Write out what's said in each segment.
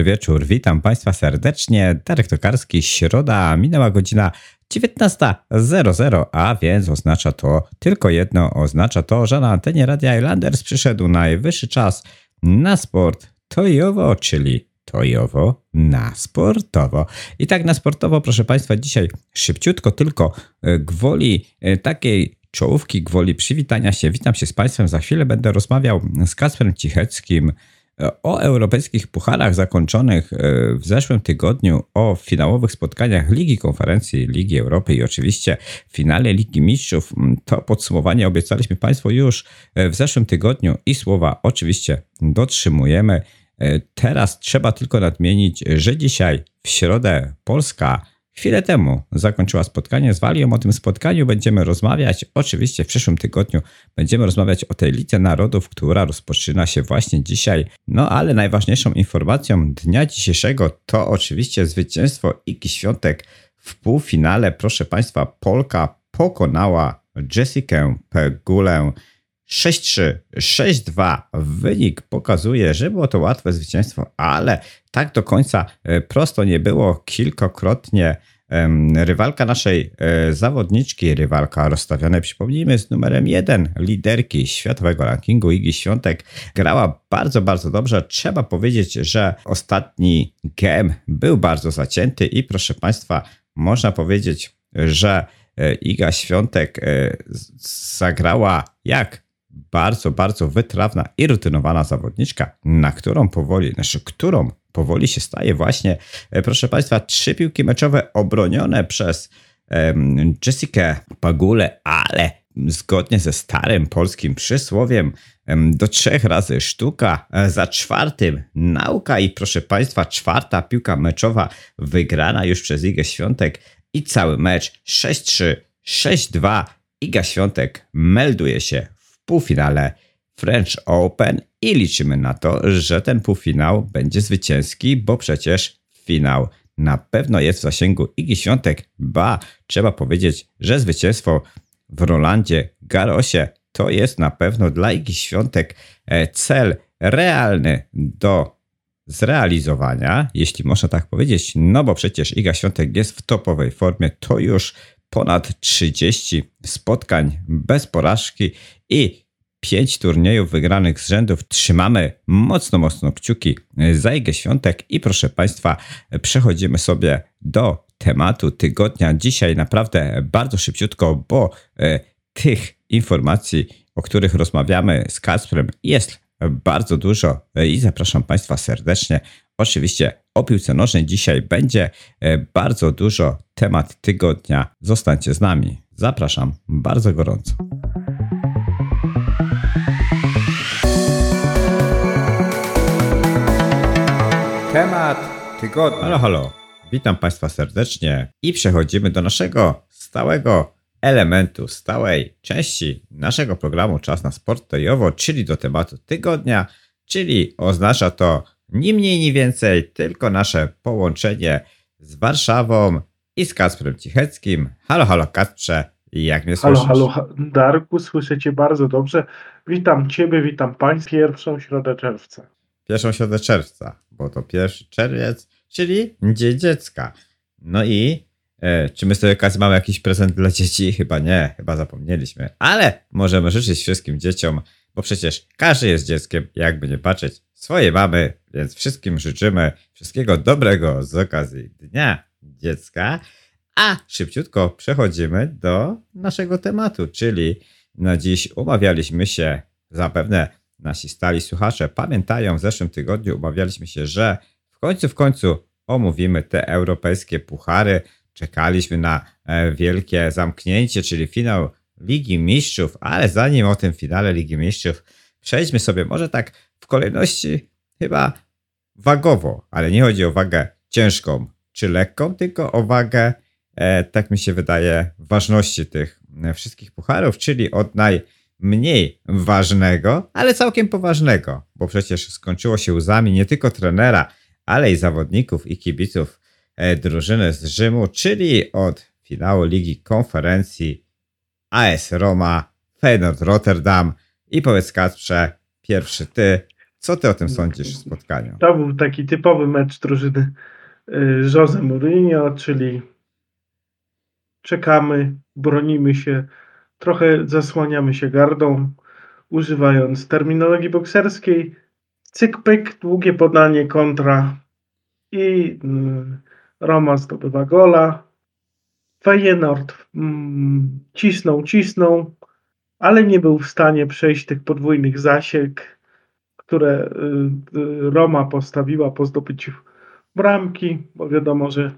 Dobry wieczór, witam Państwa serdecznie. Darek Tokarski, środa, minęła godzina 19.00, a więc oznacza to tylko jedno, oznacza to, że na antenie Radia Islanders przyszedł najwyższy czas na sport tojowo, czyli tojowo na sportowo. I tak na sportowo, proszę Państwa, dzisiaj szybciutko tylko e, gwoli e, takiej czołówki, gwoli przywitania się. Witam się z Państwem. Za chwilę będę rozmawiał z Kasprem Cicheckim, o europejskich pucharach zakończonych e, w zeszłym tygodniu, o finałowych spotkaniach Ligi Konferencji Ligi Europy i oczywiście finale Ligi Mistrzów. To podsumowanie obiecaliśmy Państwu już e, w zeszłym tygodniu i słowa oczywiście dotrzymujemy. E, teraz trzeba tylko nadmienić, że dzisiaj w środę Polska Chwilę temu zakończyła spotkanie z Walią. O tym spotkaniu będziemy rozmawiać. Oczywiście w przyszłym tygodniu będziemy rozmawiać o tej Lidze Narodów, która rozpoczyna się właśnie dzisiaj. No ale najważniejszą informacją dnia dzisiejszego to oczywiście zwycięstwo Iki Świątek w półfinale. Proszę Państwa, Polka pokonała Jessikę Pegulę 6-3, 6-2. Wynik pokazuje, że było to łatwe zwycięstwo, ale tak do końca e, prosto nie było. Kilkokrotnie rywalka naszej e, zawodniczki, rywalka rozstawiona, przypomnijmy, z numerem 1 liderki światowego rankingu Igi Świątek, grała bardzo, bardzo dobrze. Trzeba powiedzieć, że ostatni game był bardzo zacięty i proszę Państwa, można powiedzieć, że e, Iga Świątek zagrała jak bardzo, bardzo wytrawna i rutynowana zawodniczka, na którą powoli, znaczy którą powoli się staje właśnie, e, proszę Państwa, trzy piłki meczowe obronione przez um, Jessica Pagule, ale zgodnie ze starym polskim przysłowiem um, do trzech razy sztuka, e, za czwartym nauka i proszę Państwa, czwarta piłka meczowa wygrana już przez Igę Świątek i cały mecz 6-3, 6-2. Iga Świątek melduje się półfinale French Open i liczymy na to, że ten półfinał będzie zwycięski, bo przecież finał na pewno jest w zasięgu Igi Świątek. Ba, trzeba powiedzieć, że zwycięstwo w Rolandzie Garosie to jest na pewno dla Igi Świątek e, cel realny do zrealizowania, jeśli można tak powiedzieć, no bo przecież Iga Świątek jest w topowej formie, to już ponad 30 spotkań bez porażki i 5 turniejów wygranych z rzędów. Trzymamy mocno, mocno kciuki za Igę Świątek i proszę Państwa, przechodzimy sobie do tematu tygodnia. Dzisiaj naprawdę bardzo szybciutko, bo e, tych informacji, o których rozmawiamy z Kasprem jest bardzo dużo i zapraszam Państwa serdecznie. Oczywiście o piłce nożnej dzisiaj będzie e, bardzo dużo temat tygodnia. Zostańcie z nami. Zapraszam bardzo gorąco. Temat tygodnia. Halo, halo. Witam Państwa serdecznie i przechodzimy do naszego stałego elementu, stałej części naszego programu Czas na Sport Tojowo, czyli do tematu tygodnia, czyli oznacza to ni mniej, ni więcej, tylko nasze połączenie z Warszawą i z Kasprem Cicheckim. Halo, halo Kasprze, jak mnie halo, słyszysz? Halo, Darku, słyszę Cię bardzo dobrze. Witam Ciebie, witam Państwa pierwszą środę czerwca. Pierwszą środę czerwca, bo to pierwszy czerwiec, czyli Dzień Dziecka. No i e, czy my sobie okazji mamy jakiś prezent dla dzieci? Chyba nie, chyba zapomnieliśmy. Ale możemy życzyć wszystkim dzieciom, bo przecież każdy jest dzieckiem, jakby nie patrzeć, swojej mamy, więc wszystkim życzymy wszystkiego dobrego z okazji Dnia Dziecka. A szybciutko przechodzimy do naszego tematu, czyli na dziś umawialiśmy się, zapewne nasi stali słuchacze pamiętają, w zeszłym tygodniu umawialiśmy się, że w końcu, w końcu omówimy te europejskie puchary. Czekaliśmy na e, wielkie zamknięcie, czyli finał Ligi Mistrzów, ale zanim o tym finale Ligi Mistrzów, przejdźmy sobie może tak w kolejności chyba wagowo, ale nie chodzi o wagę ciężką czy lekką, tylko o wagę E, tak mi się wydaje, ważności tych e, wszystkich pucharów, czyli od najmniej ważnego, ale całkiem poważnego, bo przecież skończyło się łzami nie tylko trenera, ale i zawodników i kibiców e, drużyny z Rzymu, czyli od finału Ligi Konferencji AS Roma, Feyenoord Rotterdam i powiedz Kacprze, pierwszy ty, Co ty o tym sądzisz w spotkaniu? To był taki typowy mecz drużyny y, Jose Mourinho, czyli czekamy, bronimy się, trochę zasłaniamy się gardą, używając terminologii bokserskiej. Cyk-pyk, długie podanie kontra i mm, Roma zdobywa gola. Feyenoord mm, cisnął, cisnął, ale nie był w stanie przejść tych podwójnych zasiek, które y, y, Roma postawiła po zdobyciu bramki, bo wiadomo, że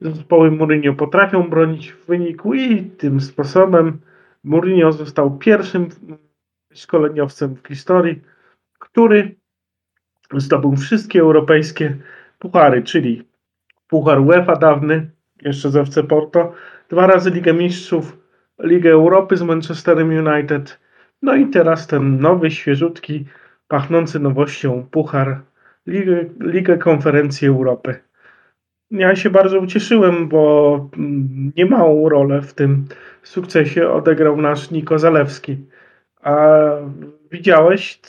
zespoły Mourinho potrafią bronić w wyniku i tym sposobem Mourinho został pierwszym szkoleniowcem w historii, który zdobył wszystkie europejskie puchary, czyli Puchar UEFA dawny, jeszcze z FC Porto, dwa razy Ligę Mistrzów, Ligę Europy z Manchesterem United, no i teraz ten nowy, świeżutki, pachnący nowością Puchar, Ligę, Ligę Konferencji Europy. Ja się bardzo ucieszyłem, bo mm, niemałą rolę w tym sukcesie odegrał nasz Niko Zalewski. A widziałeś,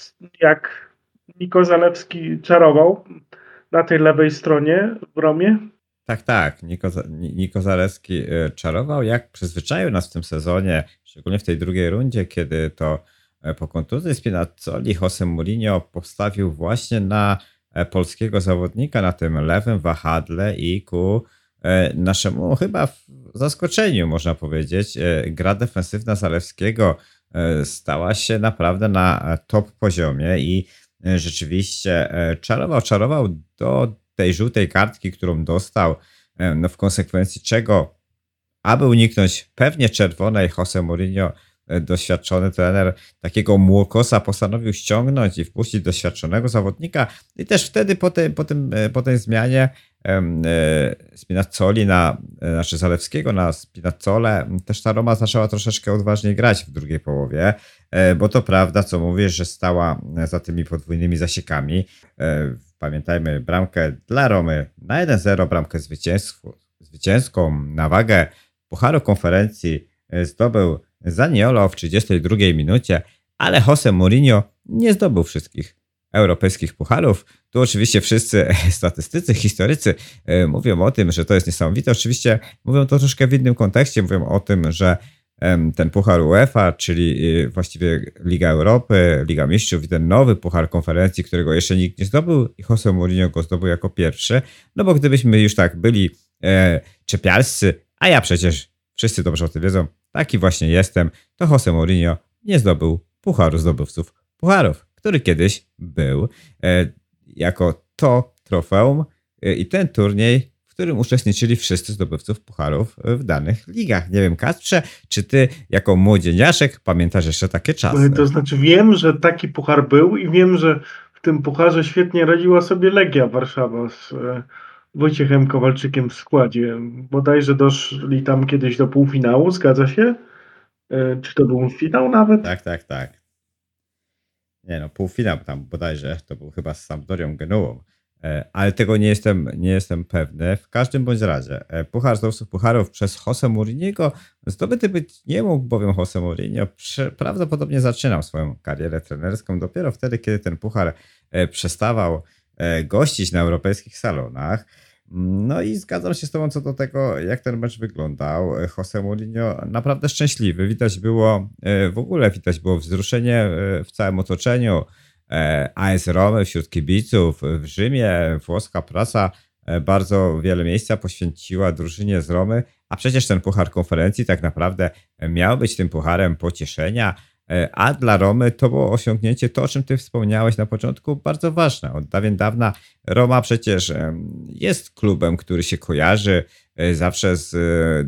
jak Niko Zalewski czarował na tej lewej stronie w Romie? Tak, tak. Niko, Niko Zalewski e, czarował, jak przyzwyczaił nas w tym sezonie, szczególnie w tej drugiej rundzie, kiedy to e, po kontuzji Spinazzoli Jose Mourinho postawił właśnie na e, polskiego zawodnika na tym lewym wahadle i ku naszemu chyba zaskoczeniu, można powiedzieć, gra defensywna Zalewskiego stała się naprawdę na top poziomie i rzeczywiście czarował, czarował do tej żółtej kartki, którą dostał, no w konsekwencji czego, aby uniknąć pewnie czerwonej, Jose Mourinho, e, doświadczony trener, takiego młokosa postanowił ściągnąć i wpuścić doświadczonego zawodnika i też wtedy po, tej, po, tym, e, po tej zmianie e, Spinazzoli na, znaczy Zalewskiego na Spinazzole, też ta Roma zaczęła troszeczkę odważniej grać w drugiej połowie, bo to prawda, co mówisz, że stała za tymi podwójnymi zasiekami pamiętajmy, bramkę dla Romy na 1-0, bramkę zwycięską na wagę Pucharu Konferencji e, zdobył Zaniolo w 32 minucie, ale Jose Mourinho nie zdobył wszystkich europejskich pucharów. Tu oczywiście wszyscy statystycy, historycy e, mówią o tym, że to jest niesamowite. Oczywiście mówią to troszkę w innym kontekście, mówią o tym, że ten puchar UEFA, czyli y, właściwie Liga Europy, Liga Mistrzów i ten nowy puchar konferencji, którego jeszcze nikt nie zdobył i Jose Mourinho go zdobył jako pierwszy. No bo gdybyśmy już tak byli e, czepialscy, a ja przecież wszyscy dobrze o tym wiedzą, taki właśnie jestem, to Jose Mourinho nie zdobył pucharu zdobywców pucharów, który kiedyś był e, jako to trofeum e, i ten turniej którym uczestniczyli wszyscy zdobywców pucharów w danych ligach. Nie wiem, Kacprze, czy ty jako młodzieniaszek pamiętasz jeszcze takie czasy? To znaczy wiem, że taki puchar był i wiem, że w tym pucharze świetnie radziła sobie Legia Warszawa z e, Wojciechem Kowalczykiem w składzie. Bodajże doszli tam kiedyś do półfinału, zgadza się? E, czy to był finał nawet? Tak, tak, tak. Nie no, półfinał tam bodajże, to był chyba z Sampdorią Genuą. E, ale tego nie jestem, nie jestem pewny. W każdym bądź razie, e, Puchar Zdobywców Pucharów przez Jose Mourinho zdobyty być nie mógł, bowiem Jose Mourinho prawdopodobnie zaczynał swoją karierę trenerską dopiero wtedy, kiedy ten puchar e, przestawał gościć na europejskich salonach. No i zgadzam się z Tobą co do tego, jak ten mecz wyglądał. Jose Mourinho naprawdę szczęśliwy. Widać było, w ogóle widać było wzruszenie w całym otoczeniu. E, AS Romy wśród kibiców. W Rzymie włoska prasa e, bardzo wiele miejsca poświęciła drużynie z Romy, a przecież ten puchar konferencji tak naprawdę miał być tym pucharem pocieszenia, e, a dla Romy to było osiągnięcie, to o czym ty wspomniałeś na początku, bardzo ważne. Od dawien dawna Roma przecież jest klubem, który się kojarzy zawsze z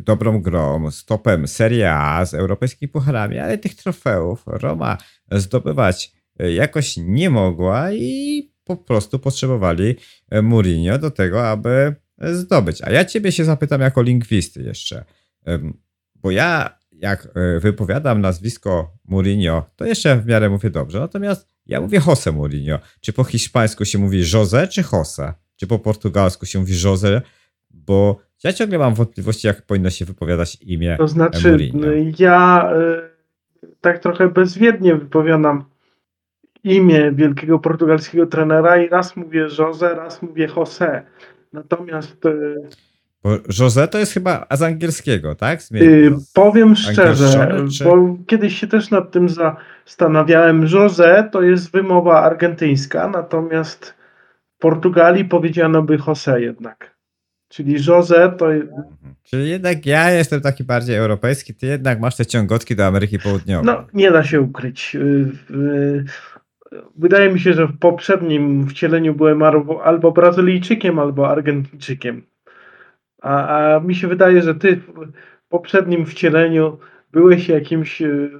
dobrą grą, z topem Serie A, z europejskimi pucharami, ale tych trofeów Roma zdobywać jakoś nie mogła i po prostu potrzebowali e, Mourinho do tego, aby zdobyć. A ja ciebie się zapytam jako lingwisty jeszcze, bo ja jak e, wypowiadam nazwisko Mourinho, to jeszcze w miarę mówię dobrze, natomiast ja mówię Jose Mourinho. Czy po hiszpańsku się mówi Jose czy Jose? Czy po portugalsku się mówi Jose? Bo ja ciągle mam wątpliwości, jak powinno się wypowiadać imię To znaczy, Mourinho. ja tak trochę bezwiednie wypowiadam imię wielkiego portugalskiego trenera i raz mówię Jose, raz mówię Jose. Natomiast y, Bo José to jest chyba z angielskiego, tak? Zmie- y, powiem szczerze, czy- bo kiedyś się też nad tym zastanawiałem. Jose to jest wymowa argentyńska, natomiast w Portugalii powiedziano by Jose jednak. Czyli Jose to Mhm. Czyli jednak ja jestem taki bardziej europejski, ty jednak masz te ciągotki do Ameryki Południowej. No, nie da się ukryć. Wydaje mi się, że w poprzednim wcieleniu byłem albo, Brazylijczykiem, albo Argentyńczykiem. A, a mi się wydaje, że ty w poprzednim wcieleniu byłeś jakimś y,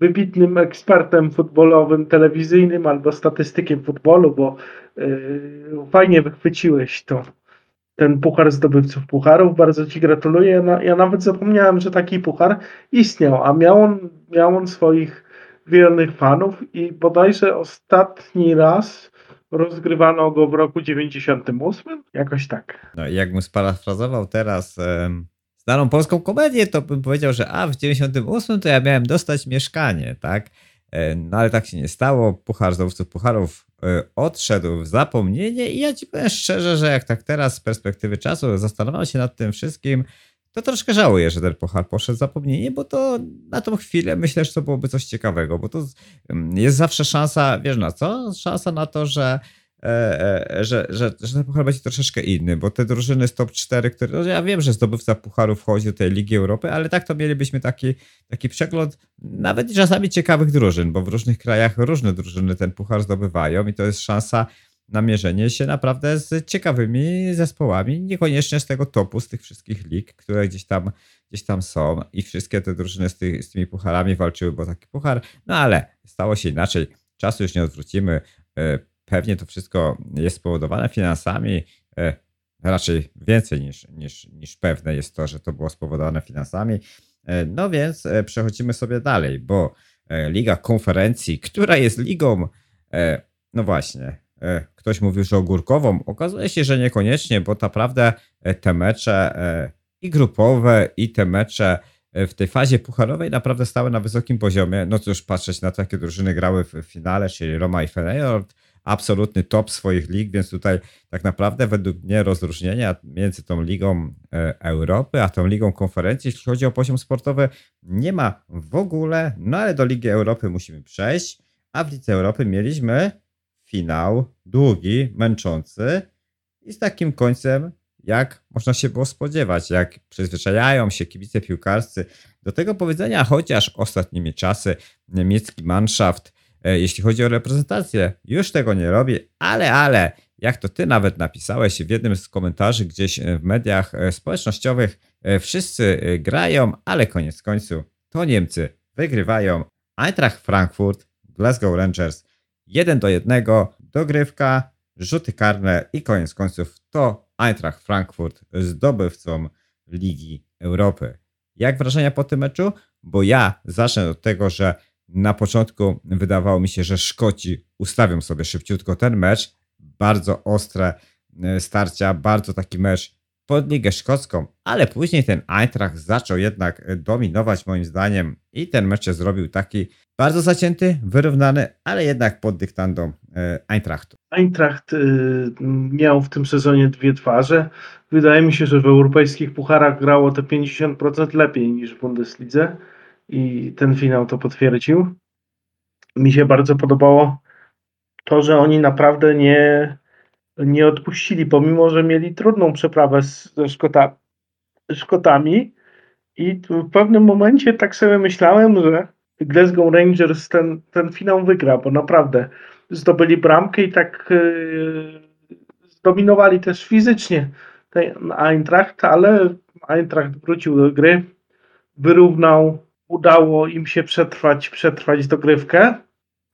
wybitnym ekspertem futbolowym, telewizyjnym albo statystykiem futbolu, bo y, fajnie wychwyciłeś to. Ten puchar zdobywców pucharów. Bardzo Ci gratuluję. Ja nawet zapomniałem, że taki puchar istniał, a miał on, miał on swoich wiernych fanów i bodajże ostatni raz rozgrywano go w roku 98, jakoś tak. No jakbym sparafrazował teraz em, znaną polską komedię, to bym powiedział, że a w 98 to ja miałem dostać mieszkanie, tak? No ale tak się nie stało. Puchar zdobywców pucharów e, odszedł w zapomnienie i ja ci powiem szczerze, że jak tak teraz z perspektywy czasu zastanawiam się nad tym wszystkim, to troszkę żałuję, że ten puchar poszedł zapomnienie, bo to na tą chwilę myślę, że to byłoby coś ciekawego, bo to mm, jest zawsze szansa, wiesz na co? Szansa na to, że e, e, że, że, że ten puchar będzie troszeczkę inny, bo te drużyny z top 4, które, no ja wiem, że zdobywca pucharu wchodzi do tej Ligi Europy, ale tak to mielibyśmy taki, taki przegląd nawet czasami ciekawych drużyn, bo w różnych krajach różne drużyny ten puchar zdobywają i to jest szansa na mierzenie się naprawdę z ciekawymi zespołami, niekoniecznie z tego topu, z tych wszystkich lig, które gdzieś tam, gdzieś tam są. I wszystkie te drużyny z, ty, z tymi pucharami walczyły, bo taki puchar, no ale stało się inaczej, czasu już nie odwrócimy, E, pewnie to wszystko jest spowodowane finansami, e, raczej więcej niż, niż, niż pewne jest to, że to było spowodowane finansami, E, no więc przechodzimy sobie dalej, bo Liga Konferencji, która jest ligą, no właśnie, ktoś mówił, że ogórkową, okazuje się, że niekoniecznie, bo naprawdę e, te mecze e, i grupowe, i te mecze e, w tej fazie pucharowej naprawdę stały na wysokim poziomie. No cóż, patrzeć na to, jakie drużyny grały w finale, czyli Roma i Feyenoord, absolutny top swoich lig, więc tutaj tak naprawdę według mnie rozróżnienia między tą Ligą e, Europy, a tą Ligą Konferencji, jeśli chodzi o poziom sportowy, nie ma w ogóle, no ale do Ligi Europy musimy przejść, a w Lidze Europy mieliśmy finał długi, męczący i z takim końcem, jak można się było spodziewać, jak przyzwyczajają się kibice piłkarscy do tego powiedzenia, chociaż ostatnimi czasy niemiecki Mannschaft, e, jeśli chodzi o reprezentację, już tego nie robi, ale, ale, jak to ty nawet napisałeś w jednym z komentarzy gdzieś e, w mediach e, społecznościowych, wszyscy grają, ale koniec końców to Niemcy wygrywają. Eintracht Frankfurt, Glasgow Rangers 1 do 1, dogrywka, rzuty karne i koniec końców to Eintracht Frankfurt zdobywcą Ligi Europy. Jak wrażenia po tym meczu? Bo ja zacznę od tego, że na początku wydawało mi się, że Szkoci ustawią sobie szybciutko ten mecz. Bardzo ostre e, starcia, bardzo taki mecz pod Ligę Szkocką, ale później ten Eintracht zaczął jednak e, dominować moim zdaniem i ten mecz się zrobił taki bardzo zacięty, wyrównany, ale jednak pod dyktando e, Eintrachtu. Eintracht y, miał w tym sezonie dwie twarze. Wydaje mi się, że w europejskich pucharach grało te 50% lepiej niż w Bundeslidze i ten finał to potwierdził. Mi się bardzo podobało to, że oni naprawdę nie, nie odpuścili, pomimo że mieli trudną przeprawę z, ze Szkota, Szkotami. I w pewnym momencie tak sobie myślałem, że Glasgow Rangers ten, ten finał wygra, bo naprawdę zdobyli bramkę i tak yy, zdominowali też fizycznie ten Eintracht, ale Eintracht wrócił do gry, wyrównał, udało im się przetrwać, przetrwać dogrywkę,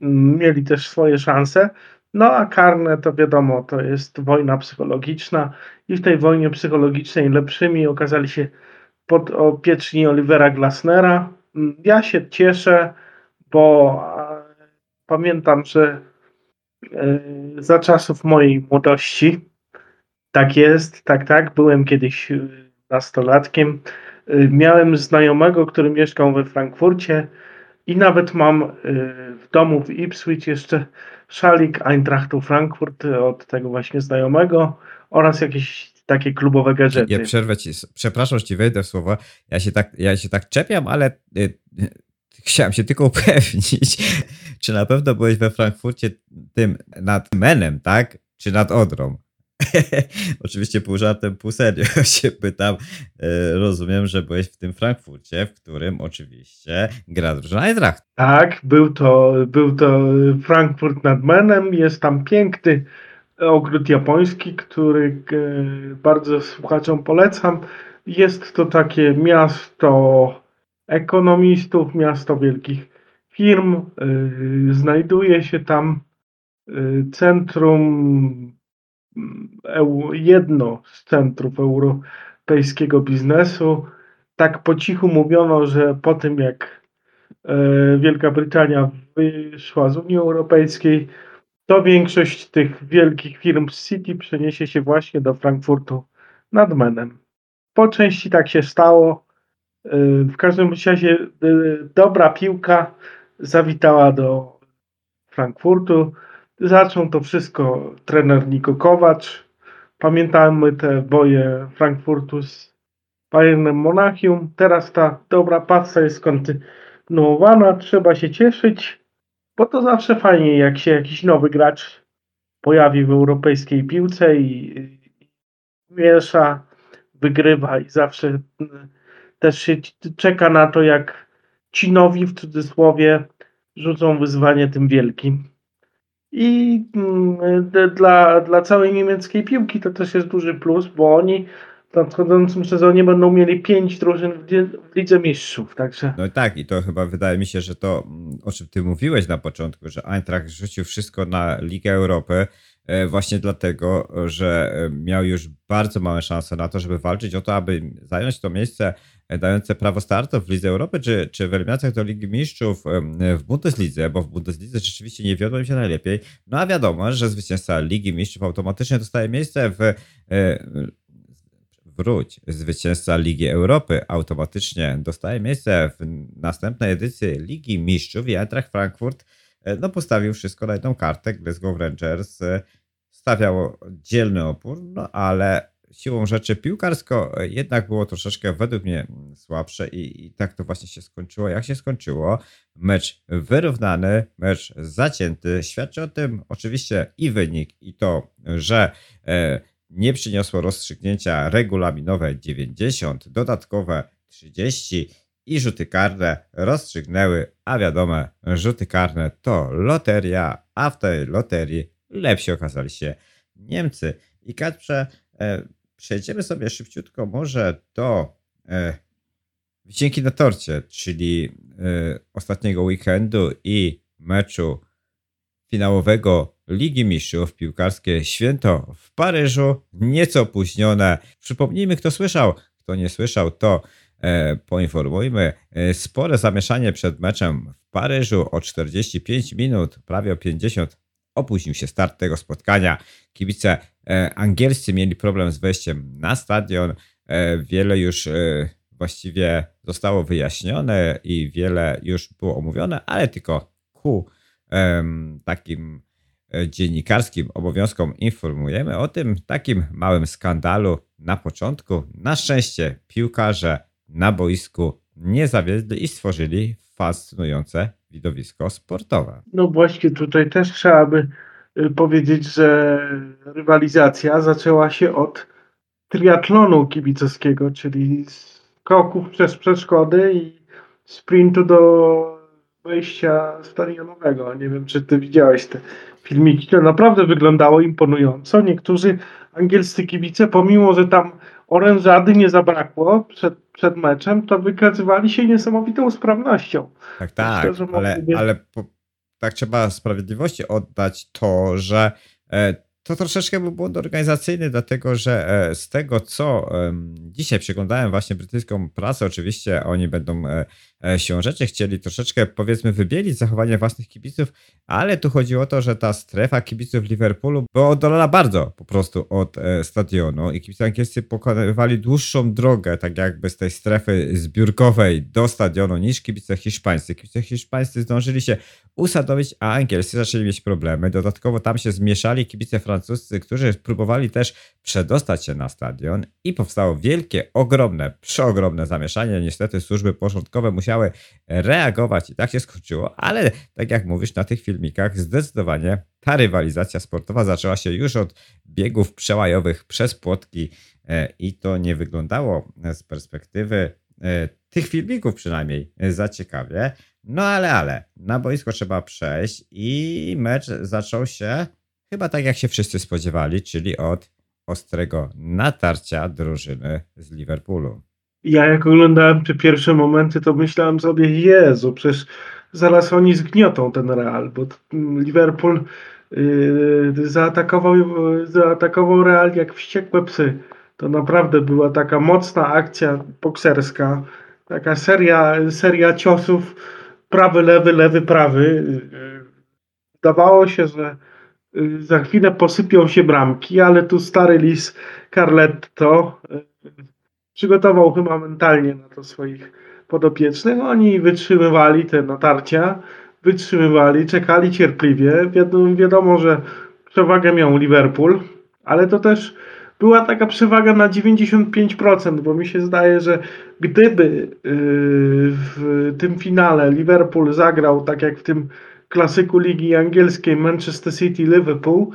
mieli też swoje szanse, no a karne to wiadomo, to jest wojna psychologiczna i w tej wojnie psychologicznej lepszymi okazali się pod opieczni Olivera Glasnera. Ja się cieszę, bo pamiętam, że e, za czasów mojej młodości tak jest, tak, tak, byłem kiedyś e, nastolatkiem. E, Miałem znajomego, który mieszkał we Frankfurcie I nawet mam y, w domu w Ipswich jeszcze szalik Eintrachtu Frankfurt od tego właśnie znajomego oraz jakieś takie klubowe gadżety. Ja przerwę ci, przepraszam, że ci wejdę w słowo. Ja się tak, ja się tak czepiam, ale y, chciałem się tylko upewnić, czy na pewno byłeś we Frankfurcie tym nad Menem, tak? Czy nad Odrą? Oczywiście pół żartem, pół serio się pytam. E, rozumiem, że byłeś w tym Frankfurcie, w którym oczywiście gra drużyna Eintracht. Tak, był to, był to Frankfurt nad Menem. Jest tam piękny ogród japoński, który e, bardzo słuchaczom polecam. Jest to takie miasto ekonomistów, miasto wielkich firm. E, znajduje się tam centrum jedno z centrów europejskiego biznesu. Tak po cichu mówiono, że po tym jak e, Wielka Brytania wyszła z Unii Europejskiej, to większość tych wielkich firm z City przeniesie się właśnie do Frankfurtu nad Menem. Po części tak się stało. E, w każdym razie e, dobra piłka zawitała do Frankfurtu. Zaczął to wszystko trener Niko Kowacz. Pamiętamy te boje Frankfurtu z Bayernem Monachium. Teraz ta dobra pasa jest kontynuowana. Trzeba się cieszyć, bo to zawsze fajnie, jak się jakiś nowy gracz pojawi w europejskiej piłce i miesza, wygrywa i zawsze też się czeka na to, jak ci nowi w cudzysłowie rzucą wyzwanie tym wielkim. I mm, dla, dla całej niemieckiej piłki to też jest duży plus, bo oni w nadchodzącym sezonie będą mieli pięć drużyn w Lidze Mistrzów. Także... No tak, i to chyba wydaje mi się, że to, mm, o czym ty mówiłeś na początku, że Eintracht rzucił wszystko na Ligę Europy, e, właśnie dlatego, że e, miał już bardzo małe szanse na to, żeby walczyć o to, aby zająć to miejsce dające prawo startu w Lidze Europy, czy, czy w eliminacjach do Ligi Mistrzów w Bundeslidze, bo w Bundeslidze rzeczywiście nie wiodło im się najlepiej. No a wiadomo, że zwycięzca Ligi Mistrzów automatycznie dostaje miejsce w e, wróć, zwycięzca Ligi Europy automatycznie dostaje miejsce w następnej edycji Ligi Mistrzów i Eintracht Frankfurt e, no, postawił wszystko na jedną kartę. Glasgow Rangers e, stawiało dzielny opór, no ale siłą rzeczy piłkarsko jednak było troszeczkę według mnie słabsze i, i, tak to właśnie się skończyło. Jak się skończyło? Mecz wyrównany, mecz zacięty. Świadczy o tym oczywiście i wynik, i to, że e, nie przyniosło rozstrzygnięcia regulaminowe 90, dodatkowe 30 i rzuty karne rozstrzygnęły, a wiadomo, rzuty karne to loteria, a w tej loterii lepsi okazali się Niemcy. I Kacprze, e, przejdziemy sobie szybciutko może do e, na torcie, czyli e, ostatniego weekendu i meczu finałowego Ligi Mistrzów piłkarskie święto w Paryżu, nieco opóźnione. Przypomnijmy, kto słyszał, kto nie słyszał, to e, poinformujmy. E, spore zamieszanie przed meczem w Paryżu o 45 minut, prawie o 50 opóźnił się start tego spotkania. Kibice angielscy mieli problem z wejściem na stadion. E, wiele już e, właściwie zostało wyjaśnione i wiele już było omówione, ale tylko ku takim dziennikarskim obowiązkom informujemy o tym takim małym skandalu na początku. Na szczęście piłkarze na boisku nie zawiedli i stworzyli fascynujące widowisko sportowe. No właśnie tutaj też trzeba by powiedzieć, że rywalizacja zaczęła się od triatlonu kibicowskiego, czyli skoków przez przeszkody i sprintu do wejścia stadionowego. Nie wiem, czy ty widziałeś te filmiki. To naprawdę wyglądało imponująco. Niektórzy angielscy kibice, pomimo, że tam orężady nie zabrakło przed, przed meczem, to wykazywali się niesamowitą sprawnością. Tak, tak, Myślę, ale, ale po, tak trzeba sprawiedliwości oddać to, że e, to troszeczkę był błąd organizacyjny, dlatego że e, z tego, co dzisiaj przeglądałem właśnie brytyjską prasę, oczywiście oni będą e, się rzeczy chcieli troszeczkę, powiedzmy, wybielić zachowanie własnych kibiców, ale tu chodzi o to, że ta strefa kibiców Liverpoolu była oddalona bardzo po prostu od e, stadionu i kibice angielscy pokonywali dłuższą drogę, tak jakby z tej strefy zbiórkowej do stadionu niż kibice hiszpańscy. Kibice hiszpańscy zdążyli się usadowić, a angielscy zaczęli mieć problemy. Dodatkowo tam się zmieszali kibice francuscy, którzy próbowali też przedostać się na stadion i powstało wielkie, ogromne, przeogromne zamieszanie. Niestety służby porządkowe musiały reagować i tak się skończyło, ale tak jak mówisz na tych filmikach, zdecydowanie ta rywalizacja sportowa zaczęła się już od biegów przełajowych przez płotki e, i to nie wyglądało z perspektywy e, tych filmików przynajmniej za ciekawie. No ale, ale, na boisko trzeba przejść i mecz zaczął się chyba tak jak się wszyscy spodziewali, czyli od ostrego natarcia drużyny z Liverpoolu. Ja jak oglądałem te pierwsze momenty, to myślałem sobie, Jezu, przecież zaraz oni zgniotą ten Real, bo Liverpool yy, zaatakował, zaatakował Real jak wściekłe psy. To naprawdę była taka mocna akcja bokserska, taka seria, seria ciosów, prawy, lewy, lewy, prawy. Zdawało się, że y, za chwilę posypią się bramki, ale tu stary lis Carletto y, przygotował chyba mentalnie na to swoich podopiecznych. Oni wytrzymywali te natarcia, wytrzymywali, czekali cierpliwie. Wiadomo, wiadomo że przewagę miał Liverpool, ale to też była taka przewaga na 95%, bo mi się zdaje, że gdyby yy, w tym finale Liverpool zagrał tak jak w tym klasyku ligi angielskiej Manchester City Liverpool,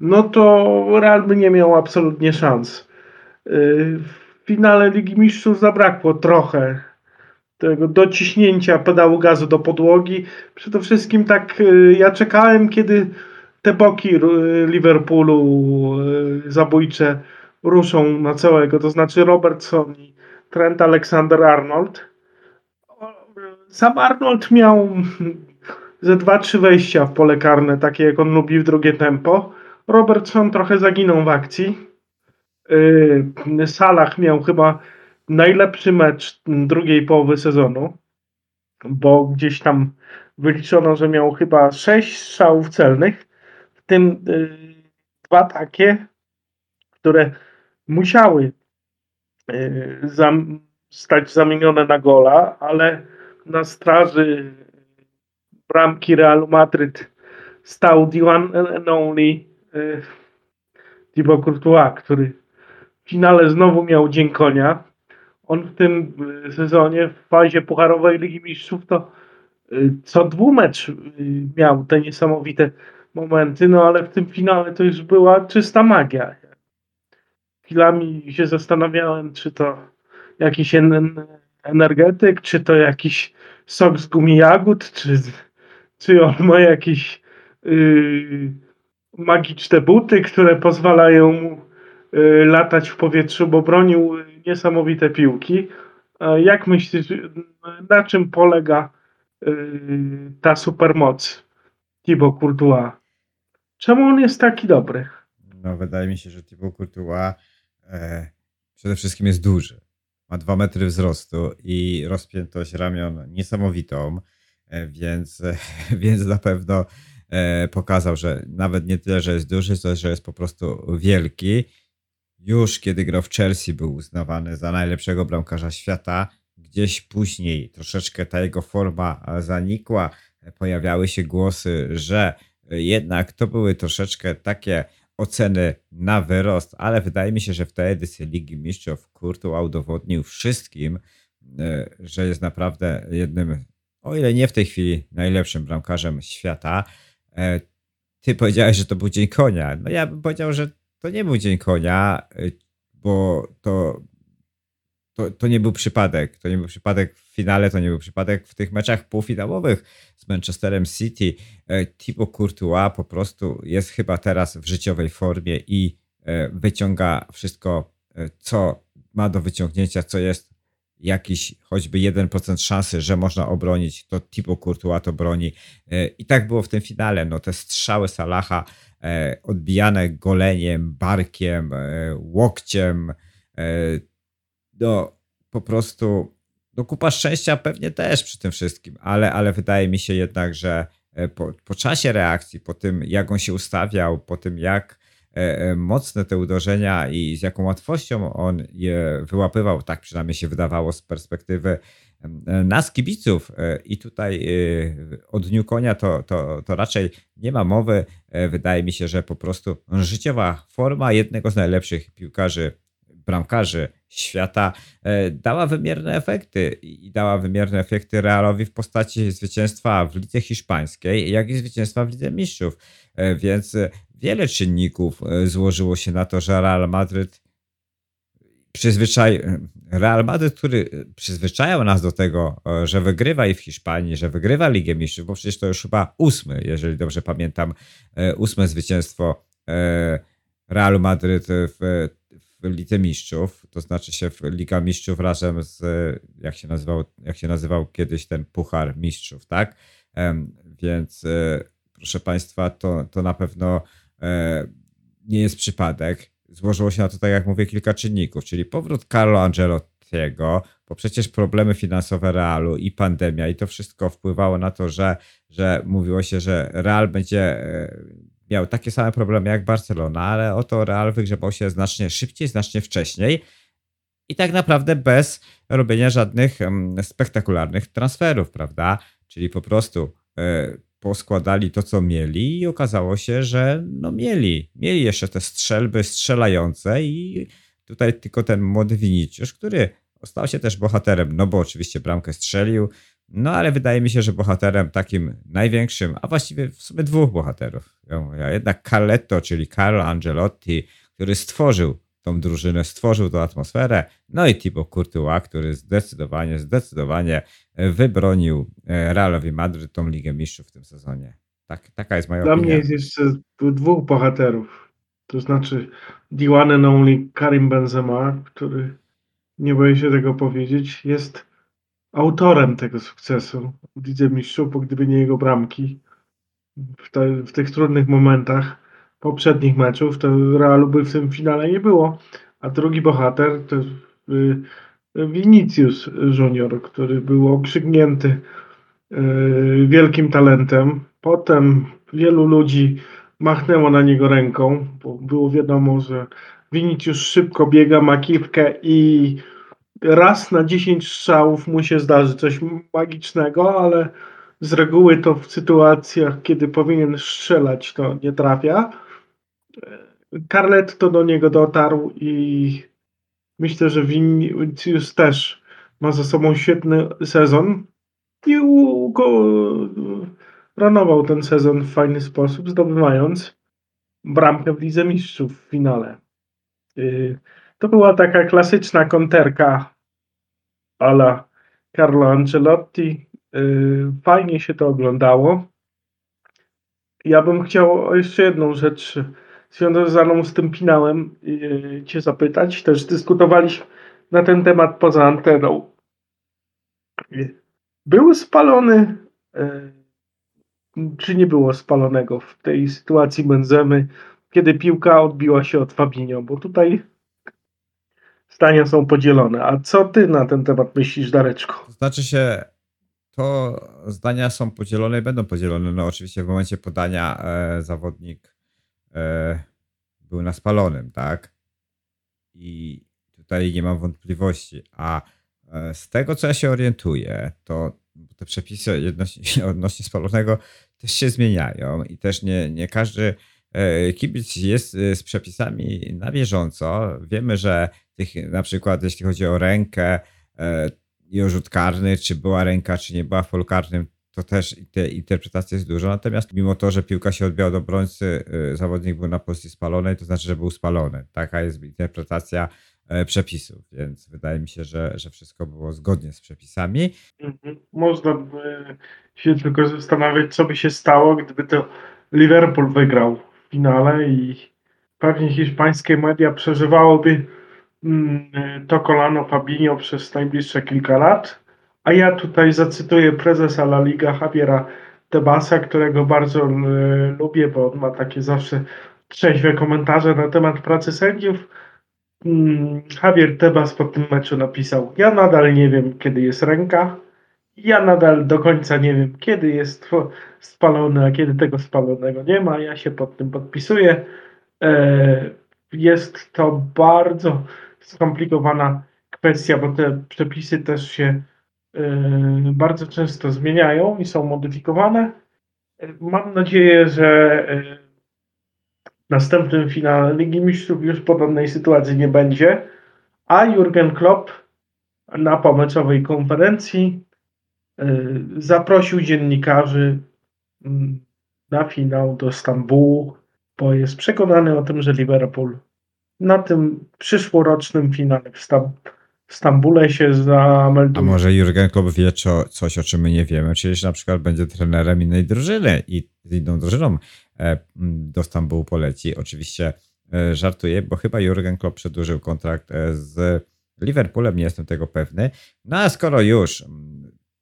no to Real by nie miał absolutnie szans. Finale Ligi Mistrzów zabrakło trochę tego dociśnięcia pedału gazu do podłogi. Przede wszystkim tak yy, ja czekałem, kiedy te boki Liverpoolu e, zabójcze ruszą na całego, to znaczy Robertson i Trent Alexander-Arnold. Sam Arnold miał ze dwa, trzy wejścia w pole karne, takie jak on lubi w drugie tempo. Robertson trochę zaginął w akcji. E, Salah miał chyba najlepszy mecz drugiej połowy sezonu, bo gdzieś tam wyliczono, że miał chyba sześć strzałów celnych tym y, dwa takie, które musiały y, stać zamienione na gola, ale na straży bramki Realu Madryt stał the one and only y, Thibaut Courtois, który w finale znowu miał dzień konia. On w tym sezonie w fazie pucharowej Ligi Mistrzów to co dwumecz miał te niesamowite momenty, no ale w tym finale to już była czysta magia. Chwilami się zastanawiałem, czy to jakiś energetyk, czy to jakiś sok z gumi jagód, czy, czy on ma jakieś yy, magiczne buty, które pozwalają mu latać w powietrzu, bo bronił niesamowite piłki. Jak myślisz, na czym polega yy, ta supermoc Thibaut Courtois? Czemu on jest taki dobry? No, wydaje mi się, że Thibaut Courtois e, przede wszystkim jest duży. Ma dwa metry wzrostu i rozpiętość ramion niesamowitą, e, więc, e, więc na pewno e, pokazał, że nawet nie tyle, że jest duży, to że jest po prostu wielki. Już kiedy grał w Chelsea, był uznawany za najlepszego bramkarza świata. Gdzieś później troszeczkę ta jego forma zanikła. Pojawiały się głosy, że jednak to były troszeczkę takie oceny na wyrost, ale wydaje mi się, że w tej edycji Ligi Mistrzów Kurtu udowodnił wszystkim, e, że jest naprawdę jednym, o ile nie w tej chwili, najlepszym bramkarzem świata. E, ty powiedziałeś, że to był dzień konia. No ja bym powiedział, że to nie był dzień konia, e, bo to to, to nie był przypadek. To nie był przypadek w finale, to nie był przypadek w tych meczach półfinałowych z Manchesterem City. E, Thibaut Courtois po prostu jest chyba teraz w życiowej formie i e, wyciąga wszystko, e, co ma do wyciągnięcia, co jest jakiś choćby 1% szansy, że można obronić, to Thibaut Courtois to broni. E, I tak było w tym finale. No, te strzały Salaha e, odbijane goleniem, barkiem, e, łokciem, no po prostu no kupa szczęścia pewnie też przy tym wszystkim, ale, ale wydaje mi się jednak, że po, po czasie reakcji, po tym jak on się ustawiał, po tym jak mocne te uderzenia i z jaką łatwością on je wyłapywał, tak przynajmniej się wydawało z perspektywy e, nas kibiców i tutaj o dniu konia to, to, to raczej nie ma mowy. Wydaje mi się, że po prostu życiowa forma jednego z najlepszych piłkarzy, bramkarzy świata dała wymierne efekty i dała wymierne efekty Realowi w postaci zwycięstwa w lidze hiszpańskiej, jak i zwycięstwa w lidze mistrzów. Więc wiele czynników e, złożyło się na to, że Real Madryd przyzwyczaj... Real Madryd, który przyzwyczajał nas do tego, e, że wygrywa i w Hiszpanii, że wygrywa Ligę Mistrzów, bo przecież to już chyba ósmy, jeżeli dobrze pamiętam, e, ósme zwycięstwo Realu Madryd w, w Lidze Mistrzów, to znaczy się w Liga Mistrzów razem z, jak się nazywał, jak się nazywał kiedyś ten Puchar Mistrzów, tak? Więc proszę Państwa, to, to na pewno E, nie jest przypadek. Złożyło się na to, tak jak mówię, kilka czynników, czyli powrót Carlo Angelottiego, bo przecież problemy finansowe Realu i pandemia i to wszystko wpływało na to, że, że mówiło się, że Real będzie e, miał takie same problemy jak Barcelona, ale oto Real wygrzebał się znacznie szybciej, znacznie wcześniej i tak naprawdę bez robienia żadnych spektakularnych transferów, prawda? Czyli po prostu e, poskładali to, co mieli i okazało się, że no mieli. Mieli jeszcze te strzelby strzelające i tutaj tylko ten młody Vinicius, który stał się też bohaterem, no bo oczywiście bramkę strzelił, no ale wydaje mi się, że bohaterem takim największym, a właściwie w sumie dwóch bohaterów. Jednak Carletto, czyli Carlo Angelotti, który stworzył tą drużynę, stworzył tą atmosferę. No i Thibaut Courtois, który zdecydowanie, zdecydowanie wybronił e, Realowi Madryt tą Ligę Mistrzów w tym sezonie. Tak, taka jest moja Dla opinia. mnie jest jeszcze dwóch bohaterów. To znaczy and only Karim Benzema, który, nie boję się tego powiedzieć, jest autorem tego sukcesu w Lidze Mistrzów, bo gdyby nie jego bramki w, te, w tych trudnych momentach, poprzednich meczów, to Realu by w tym finale nie było. A drugi bohater to y, Vinicius Junior, który był okrzyknięty y, wielkim talentem. Potem wielu ludzi machnęło na niego ręką, bo było wiadomo, że Vinicius szybko biega, ma kiwkę i raz na 10 strzałów mu się zdarzy coś magicznego, ale z reguły to w sytuacjach, kiedy powinien strzelać, to nie trafia. Carletto do niego dotarł i myślę, że Vinicius też ma za sobą świetny sezon i ranował ten sezon w fajny sposób, zdobywając bramkę w Lidze Mistrzów w finale. Y, to była taka klasyczna konterka ala Carlo Ancelotti. Y, fajnie się to oglądało. Ja bym chciał jeszcze jedną rzecz związaną z tym finałem yy, Cię zapytać. Też dyskutowaliśmy na ten temat poza anteną. Był spalony, yy, czy nie było spalonego w tej sytuacji Benzemy, kiedy piłka odbiła się od Fabinho? Bo tutaj zdania są podzielone. A co ty na ten temat myślisz, Dareczko? Znaczy się, to zdania są podzielone i będą podzielone. No oczywiście w momencie podania e, zawodnik e, był na spalonym, tak? I tutaj nie mam wątpliwości. A e, z tego, co ja się orientuję, to te przepisy odnośnie, odnośnie spalonego też się zmieniają i też nie, nie każdy e, kibic jest e, z przepisami na bieżąco. Wiemy, że tych, na przykład jeśli chodzi o rękę i o rzut karny, czy była ręka, czy nie była w polu karnym, to też te interpretacji jest dużo. Natomiast mimo to, że piłka się odbiła do obrońcy, y, zawodnik był na pozycji spalonej, to znaczy, że był spalony. Taka jest interpretacja e, przepisów, więc wydaje mi się, że, że wszystko było zgodnie z przepisami. Mhm. Można by się tylko zastanawiać, co by się stało, gdyby to Liverpool wygrał w finale i pewnie hiszpańskie media przeżywałoby mm, to kolano Fabinho przez najbliższe kilka lat. A ja tutaj zacytuję prezesa La Liga Javiera Tebasa, którego bardzo e, lubię, bo on ma takie zawsze trzeźwe komentarze na temat pracy sędziów. Mm, Javier Tebas po tym meczu napisał: Ja nadal nie wiem, kiedy jest ręka. Ja nadal do końca nie wiem, kiedy jest spalony, a kiedy tego spalonego nie ma. Ja się pod tym podpisuję. E, jest to bardzo skomplikowana kwestia, bo te przepisy też się bardzo często zmieniają i są modyfikowane. Mam nadzieję, że w następnym finale Ligi Mistrzów już podobnej sytuacji nie będzie, a Jurgen Klopp na pomeczowej konferencji zaprosił dziennikarzy mm, na finał do Stambułu bo jest przekonany o tym, że Liverpool na tym przyszłorocznym finale w, Stam w Stambule się zamelduje. A może Jurgen Klopp wie co, coś, o czym my nie wiemy, czyli na przykład będzie trenerem innej drużyny i z inną drużyną e, do Stambułu poleci. Oczywiście e, żartuję, bo chyba Jurgen Klopp przedłużył kontrakt e, z Liverpoolem, nie jestem tego pewny. No a skoro już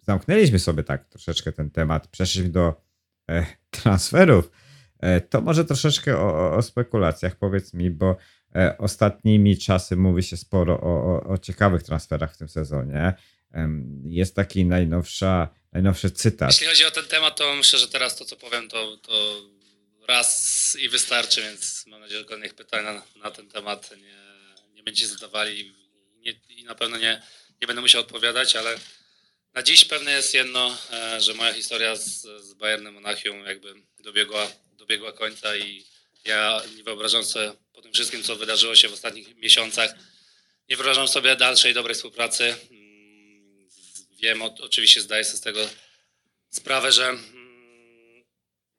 zamknęliśmy sobie tak troszeczkę ten temat, przeszliśmy do transferów, to może troszeczkę o, o spekulacjach powiedz mi, bo ostatnimi czasy mówi się sporo o, o, o ciekawych transferach w tym sezonie. Jest taki najnowsza, najnowszy cytat. Jeśli chodzi o ten temat, to myślę, że teraz to, co powiem, to, to raz i wystarczy, więc mam nadzieję, że kolejnych pytań na, na ten temat nie, nie będziecie zadawali nie, i na pewno nie, nie będę musiał odpowiadać, ale na dziś pewne jest jedno, e, że moja historia z, z Bayernem Monachium jakby dobiegła dobiegła końca i ja nie wyobrażam sobie wszystkim, co wydarzyło się w ostatnich miesiącach, nie wyobrażam sobie dalszej dobrej współpracy. Mm, wiem, oczywiście zdaję sobie z tego sprawę, że mm,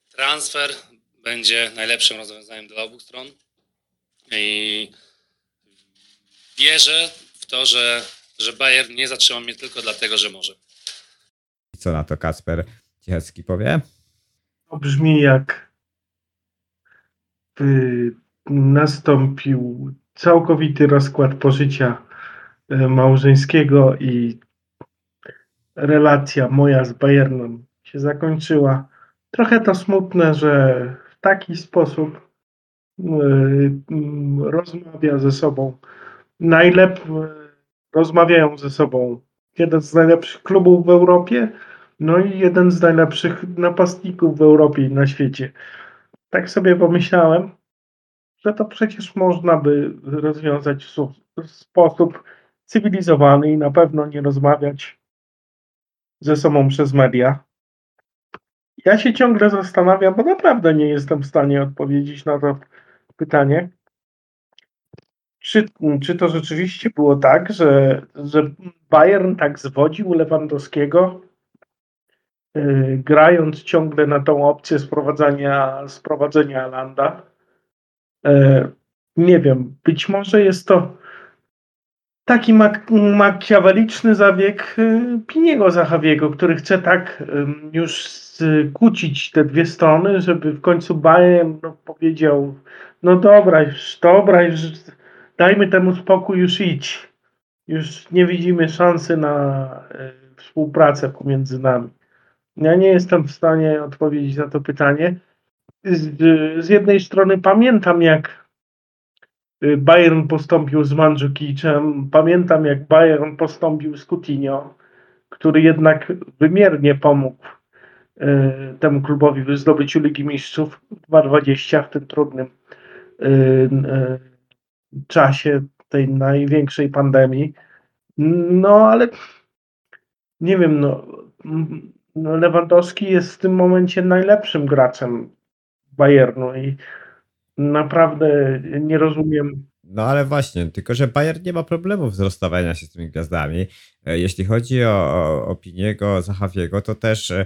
transfer będzie najlepszym rozwiązaniem dla obu stron i wierzę w to, że, że Bayern nie zatrzyma mnie tylko dlatego, że może. I co na to Kasper Ciechecki powie? To brzmi jak Y, nastąpił całkowity rozkład pożycia y, małżeńskiego i relacja moja z Bayernem się zakończyła. Trochę to smutne, że w taki sposób y, rozmawia ze sobą. Najlepiej rozmawiają ze sobą jeden z najlepszych klubów w Europie, no i jeden z najlepszych napastników w Europie i na świecie tak sobie pomyślałem, że to przecież można by rozwiązać w sposób cywilizowany i na pewno nie rozmawiać ze sobą przez media. Ja się ciągle zastanawiam, bo naprawdę nie jestem w stanie odpowiedzieć na to pytanie. Czy, czy to rzeczywiście było tak, że, że Bayern tak zwodził Lewandowskiego, Y, grając ciągle na tą opcję sprowadzania, sprowadzenia Landa. Y, nie wiem, być może jest to taki mak makiaweliczny zabieg y, Piniego Zachawiego, który chce tak już skłócić te dwie strony, żeby w końcu Bayern no, powiedział no dobra, już dobra, już dajmy temu spokój, już idź. Już nie widzimy szansy na współpracę pomiędzy nami. Ja nie jestem w stanie odpowiedzieć na to pytanie. Z, z jednej strony pamiętam, jak y, Bayern postąpił z Mandzukiczem, pamiętam, jak Bayern postąpił z Coutinho, który jednak wymiernie pomógł y, temu klubowi w zdobyciu Ligi Mistrzów 2020 w tym trudnym y, y, czasie tej największej pandemii. No ale nie wiem, no no Lewandowski jest w tym momencie najlepszym graczem Bayernu i naprawdę nie rozumiem. No ale właśnie, tylko że Bayern nie ma problemów z rozstawiania się z tymi gwiazdami. E, jeśli chodzi o, o opiniego Zachawiego, to też e,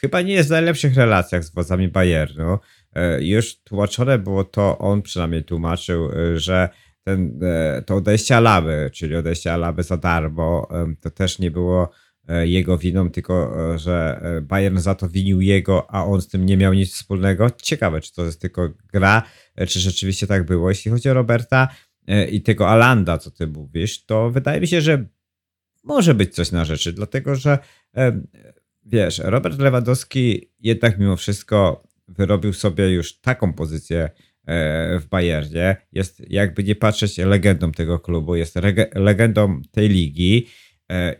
chyba nie jest w najlepszych relacjach z władzami Bayernu. E, już tłumaczone było to, on przynajmniej tłumaczył, że ten, to odejście Alaby, czyli odejście Alaby za darmo, to też nie było jego winą, tylko e, że e, Bayern za to winił jego, a on z tym nie miał nic wspólnego. Ciekawe, czy to jest tylko gra, czy rzeczywiście tak było. Jeśli chodzi o Roberta, e, i tego Alanda, co ty mówisz, to wydaje mi się, że może być coś na rzeczy, dlatego że e, wiesz, Robert Lewandowski jednak mimo wszystko wyrobił sobie już taką pozycję e, w Bayernie. Jest jakby nie patrzeć legendą tego klubu, jest legendą tej ligi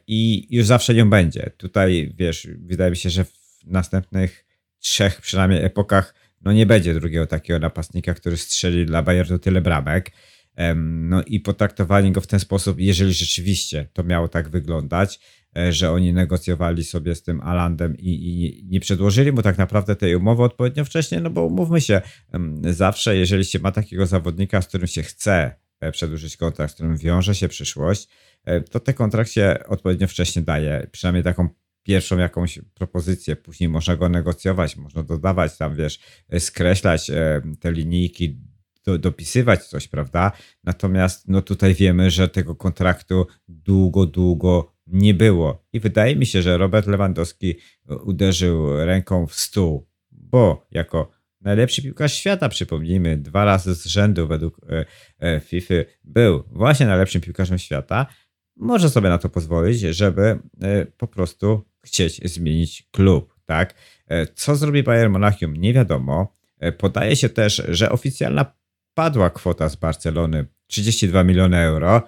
i już zawsze nią będzie. Tutaj wiesz, wydaje mi się, że w następnych trzech przynajmniej epokach no nie będzie drugiego takiego napastnika, który strzeli dla Bayernu tyle bramek. No i potraktowanie go w ten sposób, jeżeli rzeczywiście to miało tak wyglądać, e, że oni negocjowali sobie z tym Alandem i, i, nie przedłożyli mu tak naprawdę tej umowy odpowiednio wcześnie, no bo umówmy się, zawsze jeżeli się ma takiego zawodnika, z którym się chce e, przedłużyć kontrakt, z którym wiąże się przyszłość, e, to ten kontrakt się odpowiednio wcześnie daje, przynajmniej taką pierwszą jakąś propozycję, później można go negocjować, można dodawać tam, wiesz, skreślać te linijki, do, dopisywać coś, prawda? Natomiast no tutaj wiemy, że tego kontraktu długo, długo nie było. I wydaje mi się, że Robert Lewandowski uderzył ręką w stół, bo jako najlepszy piłkarz świata, przypomnijmy, dwa razy z rzędu według e, e, FIFA był właśnie najlepszym piłkarzem świata, może sobie na to pozwolić, żeby e, po prostu chcieć zmienić klub, tak? Co zrobi Bayern Monachium? Nie wiadomo. Podaje się też, że oficjalna padła kwota z Barcelony 32 miliony euro.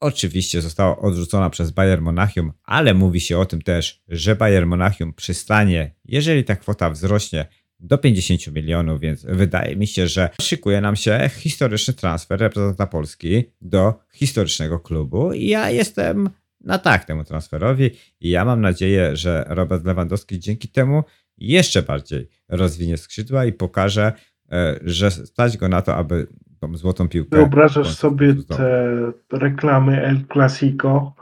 Oczywiście została odrzucona przez Bayern Monachium, ale mówi się o tym też, że Bayern Monachium przystanie, jeżeli ta kwota wzrośnie do 50 milionów, więc wydaje mi się, że szykuje nam się historyczny transfer reprezentanta Polski do historycznego klubu i ja jestem na tak temu transferowi i ja mam nadzieję, że Robert Lewandowski dzięki temu jeszcze bardziej rozwinie skrzydła i pokaże, E, że stać go na to, aby tą złotą piłkę. Wyobrażasz sobie te reklamy El Clasico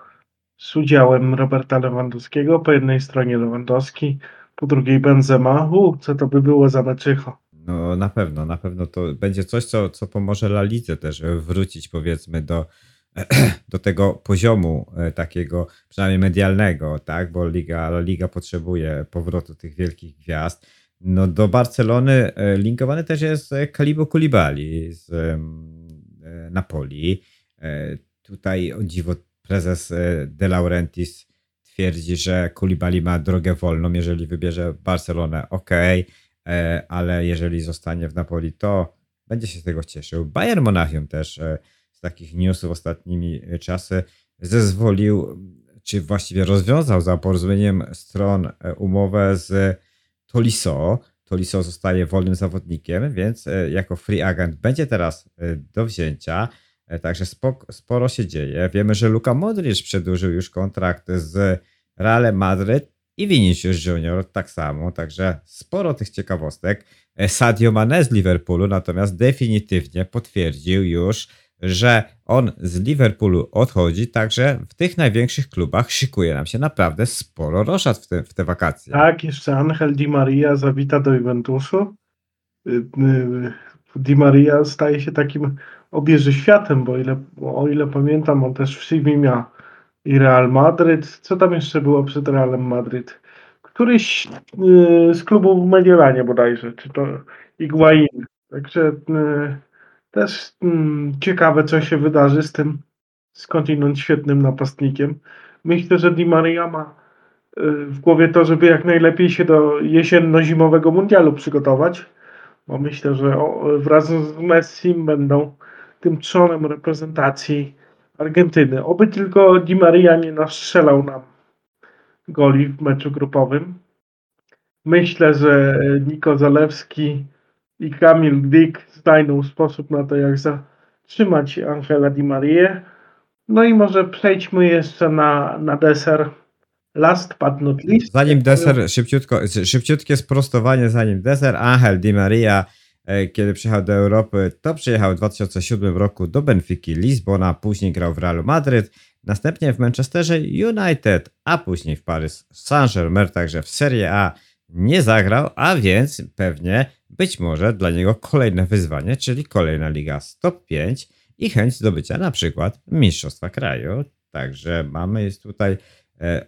z udziałem Roberta Lewandowskiego, po jednej stronie Lewandowski, po drugiej Benzema. U, co to by było za meczycho. No na pewno, na pewno to będzie coś, co, co pomoże La Lidze też wrócić powiedzmy do, do tego poziomu e, takiego przynajmniej medialnego, tak, bo Liga, La Liga potrzebuje powrotu tych wielkich gwiazd no do Barcelony e, linkowany też jest Kalibo Koulibaly z e, Napoli. E, tutaj o dziwo prezes De Laurentiis twierdzi, że Koulibaly ma drogę wolną, jeżeli wybierze Barcelonę, ok, ale jeżeli zostanie w Napoli, to będzie się z tego cieszył. Bayern Monachium też z takich newsów ostatnimi czasy zezwolił, czy właściwie rozwiązał za porozumieniem stron umowę z Tolisso. Tolisso zostaje wolnym zawodnikiem, więc e, jako free agent będzie teraz e, do wzięcia. E, także sporo się dzieje. Wiemy, że Luka Modric przedłużył już kontrakt z Realem Madryt i Vinicius Junior tak samo, także sporo tych ciekawostek. Sadio Mane z Liverpoolu natomiast definitywnie potwierdził już, że on z Liverpoolu odchodzi, także w tych największych klubach szykuje nam się naprawdę sporo roszad w te, w te wakacje. Tak, jeszcze Angel Di Maria zawita do Juventusu. Y, y, Di Maria staje się takim obieży światem, bo ile, o ile pamiętam, on też w CV miał i Real Madryt. Co tam jeszcze było przed Realem Madryt? Któryś y, z klubów w Mediolanie bodajże, czy to Iguain. Także też mm, ciekawe, co się wydarzy z tym skądinąd świetnym napastnikiem. Myślę, że Di Maria ma y, w głowie to, żeby jak najlepiej się do jesienno-zimowego mundialu przygotować, bo myślę, że wraz z Messi będą tym trzonem reprezentacji Argentyny. Oby tylko Di Maria nie nastrzelał nam goli w meczu grupowym. Myślę, że Niko Zalewski i Kamil Dick znajdą sposób na to, jak zatrzymać Angela Di Maria. No i może przejdźmy jeszcze na, na deser. Last but not least. Zanim deser, szybciutko, szybciutkie sprostowanie, zanim deser, Angel Di Maria, kiedy przyjechał do Europy, to przyjechał w 2007 roku do Benfiki Lizbona, później grał w Realu Madryt, następnie w Manchesterze United, a później w Paris Saint-Germain, także w Serie A nie zagrał, a więc pewnie być może dla niego kolejne wyzwanie, czyli kolejna liga stop 5 i chęć zdobycia na przykład Mistrzostwa Kraju. Także mamy jest tutaj e,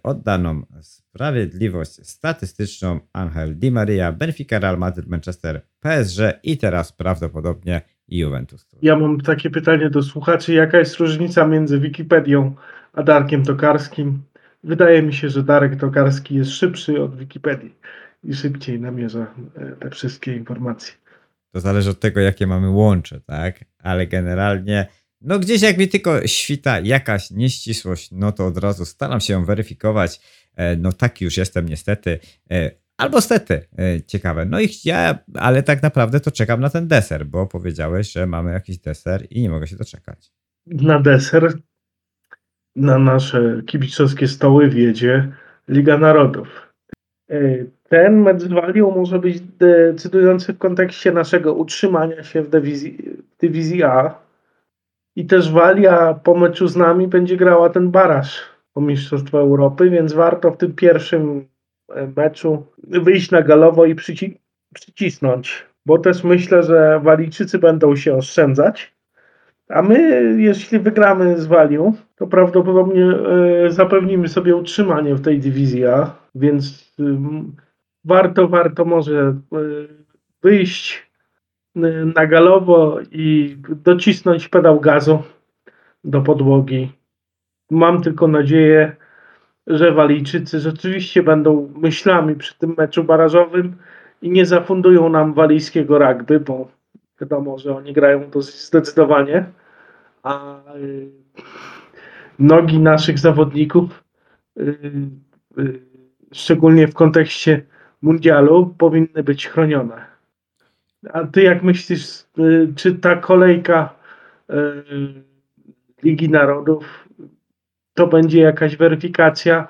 oddaną sprawiedliwość statystyczną Angel Di Maria, Benfica, Real Madrid, Manchester, PSG i teraz prawdopodobnie Juventus. Ja mam takie pytanie do słuchaczy. Jaka jest różnica między Wikipedią a Darkiem Tokarskim? Wydaje mi się, że Darek Tokarski jest szybszy od Wikipedii i szybciej namierza e, te wszystkie informacje. To zależy od tego, jakie mamy łącze, tak? Ale generalnie, no gdzieś jak mi tylko świta jakaś nieścisłość, no to od razu staram się ją weryfikować. E, No taki już jestem niestety. E, Albo stety, e, ciekawe. No i ja, ale tak naprawdę to czekam na ten deser, bo powiedziałeś, że mamy jakiś deser i nie mogę się doczekać. Na deser na nasze kibicowskie stoły wiedzie Liga Narodów. Ten mecz może być decydujący w kontekście naszego utrzymania się w dywizji, w dywizji A. I też Walia po meczu z nami będzie grała ten baraż o Mistrzostwo Europy, więc warto w tym pierwszym e, meczu wyjść na galowo i przyci- przycisnąć. Bo też myślę, że Walijczycy będą się oszczędzać. A my, jeśli wygramy z Walią, to prawdopodobnie e, zapewnimy sobie utrzymanie w tej dywizji A, więc ym, warto, warto może e, wyjść na galowo i docisnąć pedał gazu do podłogi. Mam tylko nadzieję, że Walijczycy rzeczywiście będą myślami przy tym meczu barażowym i nie zafundują nam walijskiego rugby, bo wiadomo, że oni grają dosyć zdecydowanie a y, nogi naszych zawodników, y, y, szczególnie w kontekście mundialu, powinny być chronione. A ty jak myślisz, y, czy ta kolejka y, Ligi Narodów to będzie jakaś weryfikacja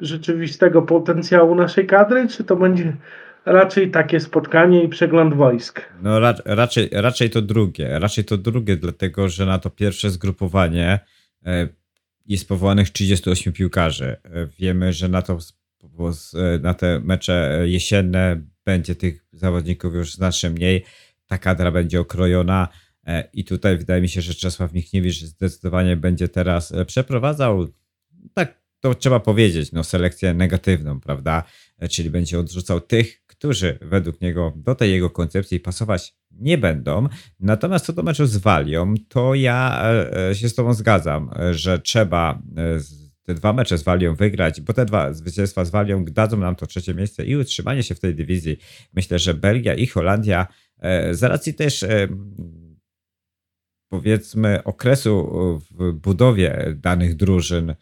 rzeczywistego potencjału naszej kadry, czy to będzie raczej takie spotkanie i przegląd wojsk? No ra raczej, raczej to drugie. Raczej to drugie, dlatego że na to pierwsze zgrupowanie e, jest powołanych 38 piłkarzy. E, Wiemy, że na, to, e, na te mecze jesienne będzie tych zawodników już znacznie mniej. Ta kadra będzie okrojona e, i tutaj wydaje mi się, że Czesław Michniewicz zdecydowanie będzie teraz e, przeprowadzał, tak to trzeba powiedzieć, no selekcję negatywną, prawda? E, Czyli będzie odrzucał tych, którzy według niego do tej jego koncepcji pasować nie będą. Natomiast co do meczu z Walią, to ja się z Tobą zgadzam, że trzeba te dwa mecze z Walią wygrać, bo te dwa zwycięstwa z Walią dadzą nam to trzecie miejsce i utrzymanie się w tej dywizji. Myślę, że Belgia i Holandia e, z racji też e, powiedzmy okresu w budowie danych drużyn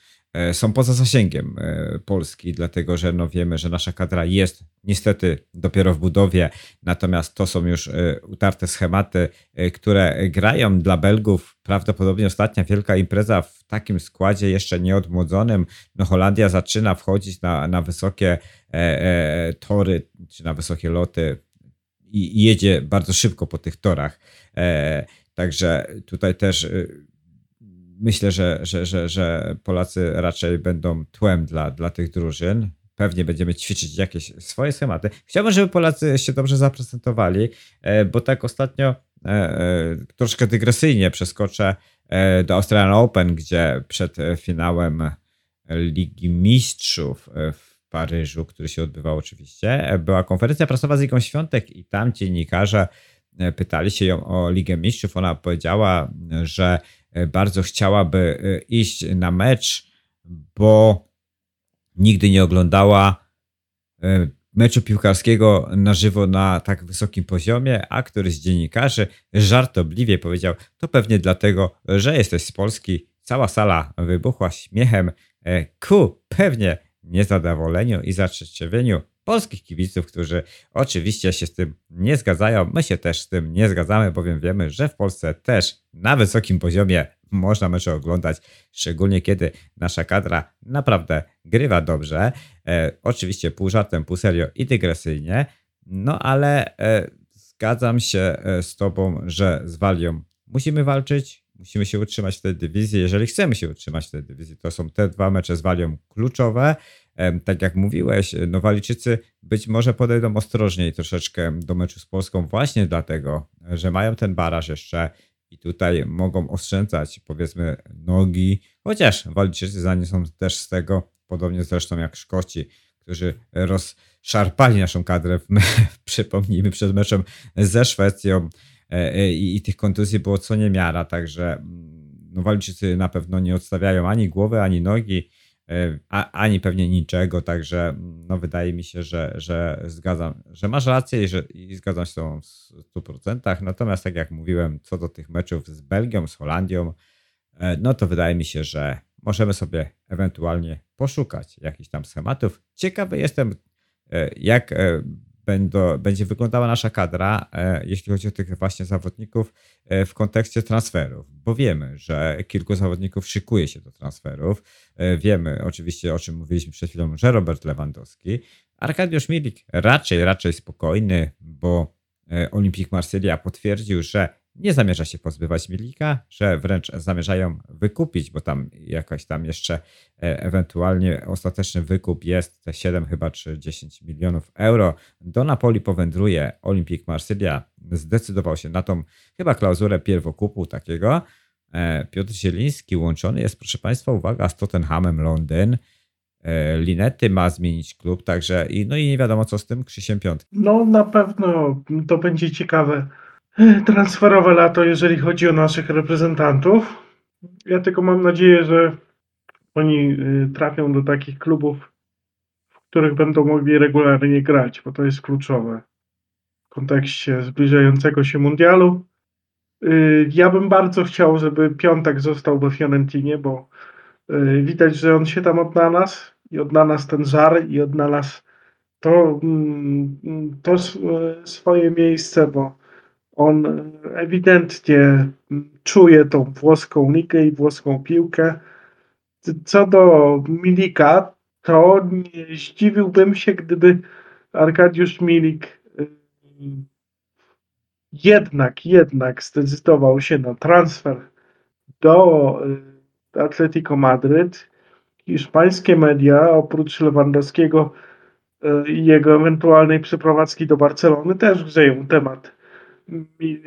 są poza zasięgiem e, Polski, dlatego że no wiemy, że nasza kadra jest niestety dopiero w budowie, natomiast to są już e, utarte schematy, e, które grają dla Belgów. Prawdopodobnie ostatnia wielka impreza w takim składzie jeszcze nieodmłodzonym. No Holandia zaczyna wchodzić na, na wysokie e, e, tory, czy na wysokie loty i jedzie bardzo szybko po tych torach. E, Także tutaj też y, myślę, że, że, że, że Polacy raczej będą tłem dla, dla tych drużyn. Pewnie będziemy ćwiczyć jakieś swoje schematy. Chciałbym, żeby Polacy się dobrze zaprezentowali, e, bo tak ostatnio e, e, troszkę dygresyjnie przeskoczę do Australian Open, gdzie przed finałem Ligi Mistrzów w Paryżu, który się odbywał oczywiście, była konferencja prasowa z Ligą Świątek i tam dziennikarze pytali się ją o Ligę Mistrzów. Ona powiedziała, że bardzo chciałaby e, iść na mecz, bo nigdy nie oglądała e, meczu piłkarskiego na żywo na tak wysokim poziomie, a któryś z dziennikarzy żartobliwie powiedział, to pewnie dlatego, że jesteś z Polski. Cała sala wybuchła śmiechem e, ku pewnie niezadowoleniu i zaczerwieniu polskich kibiców, którzy oczywiście się z tym nie zgadzają. My się też z tym nie zgadzamy, bowiem wiemy, że w Polsce też na wysokim poziomie można mecze oglądać, szczególnie kiedy nasza kadra naprawdę grywa dobrze. E, oczywiście pół żartem, pół serio i dygresyjnie, no ale e, zgadzam się e, z Tobą, że z Walią musimy walczyć, musimy się utrzymać w tej dywizji. Jeżeli chcemy się utrzymać w tej dywizji, to są te dwa mecze z Walią kluczowe. Tak jak mówiłeś, no Walijczycy być może podejdą ostrożniej troszeczkę do meczu z Polską właśnie dlatego, że mają ten baraż jeszcze i tutaj mogą oszczędzać powiedzmy nogi, chociaż Walijczycy za nie są też z tego, podobnie zresztą jak Szkoci, którzy rozszarpali naszą kadrę, w przypomnijmy, przed meczem ze Szwecją. i, i tych kontuzji było co niemiara, także mm, no, walczycy na pewno nie odstawiają ani głowy, ani nogi, a, ani pewnie niczego, także mm, no, wydaje mi się, że, że zgadzam, że masz rację i, że, i zgadzam się z tobą w 100%. Natomiast tak jak mówiłem, co do tych meczów z Belgią, z Holandią, no to wydaje mi się, że możemy sobie ewentualnie poszukać jakichś tam schematów. Ciekawy jestem, e, jak e, będą, będzie wyglądała nasza kadra, e, jeśli chodzi o tych właśnie zawodników w kontekście transferów, bo wiemy, że kilku zawodników szykuje się do transferów. Wiemy oczywiście, o czym mówiliśmy przed chwilą, że Robert Lewandowski. Arkadiusz Milik raczej, raczej spokojny, bo Olimpik Marsylia potwierdził, że nie zamierza się pozbywać Milika, że wręcz zamierzają wykupić, bo tam jakaś tam jeszcze e, ewentualnie ostateczny wykup jest te 7 chyba czy 10 milionów euro. Do Napoli powędruje Olimpik Marsylia. Zdecydował się na tą chyba klauzulę pierwokupu takiego. E, Piotr Zieliński łączony jest, proszę Państwa, uwaga, z Tottenhamem Londyn. E, Linety ma zmienić klub, także i, no i nie wiadomo co z tym Krzysiem Piątkiem. No na pewno to będzie ciekawe transferowe lato, jeżeli chodzi o naszych reprezentantów. Ja tylko mam nadzieję, że oni y, trafią do takich klubów, w których będą mogli regularnie grać, bo to jest kluczowe w kontekście zbliżającego się mundialu. Y, ja bym bardzo chciał, żeby Piątek został we Fiorentinie, bo y, widać, że on się tam odnalazł i odnalazł ten żar i odnalazł to, mm, to swoje miejsce, bo on ewidentnie czuje tą włoską ligę i włoską piłkę. Co do Milika, to nie zdziwiłbym się, gdyby Arkadiusz Milik y, jednak, jednak zdecydował się na transfer do y, Atletico Madryt. Hiszpańskie media, oprócz Lewandowskiego y, i jego ewentualnej przeprowadzki do Barcelony, też grzeją temat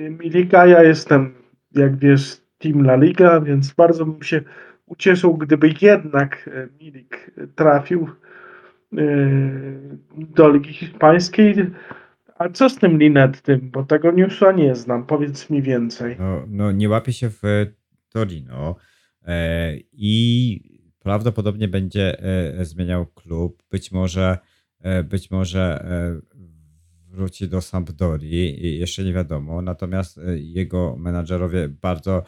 Milika. Ja jestem, jak wiesz, Team La Liga, więc bardzo bym się ucieszył, gdyby jednak e, Milik trafił e, do Ligi Hiszpańskiej. A co z tym Linettym? Bo tego newsa nie znam. Powiedz mi więcej. No, no nie łapie się w Torino e, i prawdopodobnie będzie zmieniał klub. Być może, być może wróci do Sampdori i jeszcze nie wiadomo. Natomiast e, jego menadżerowie bardzo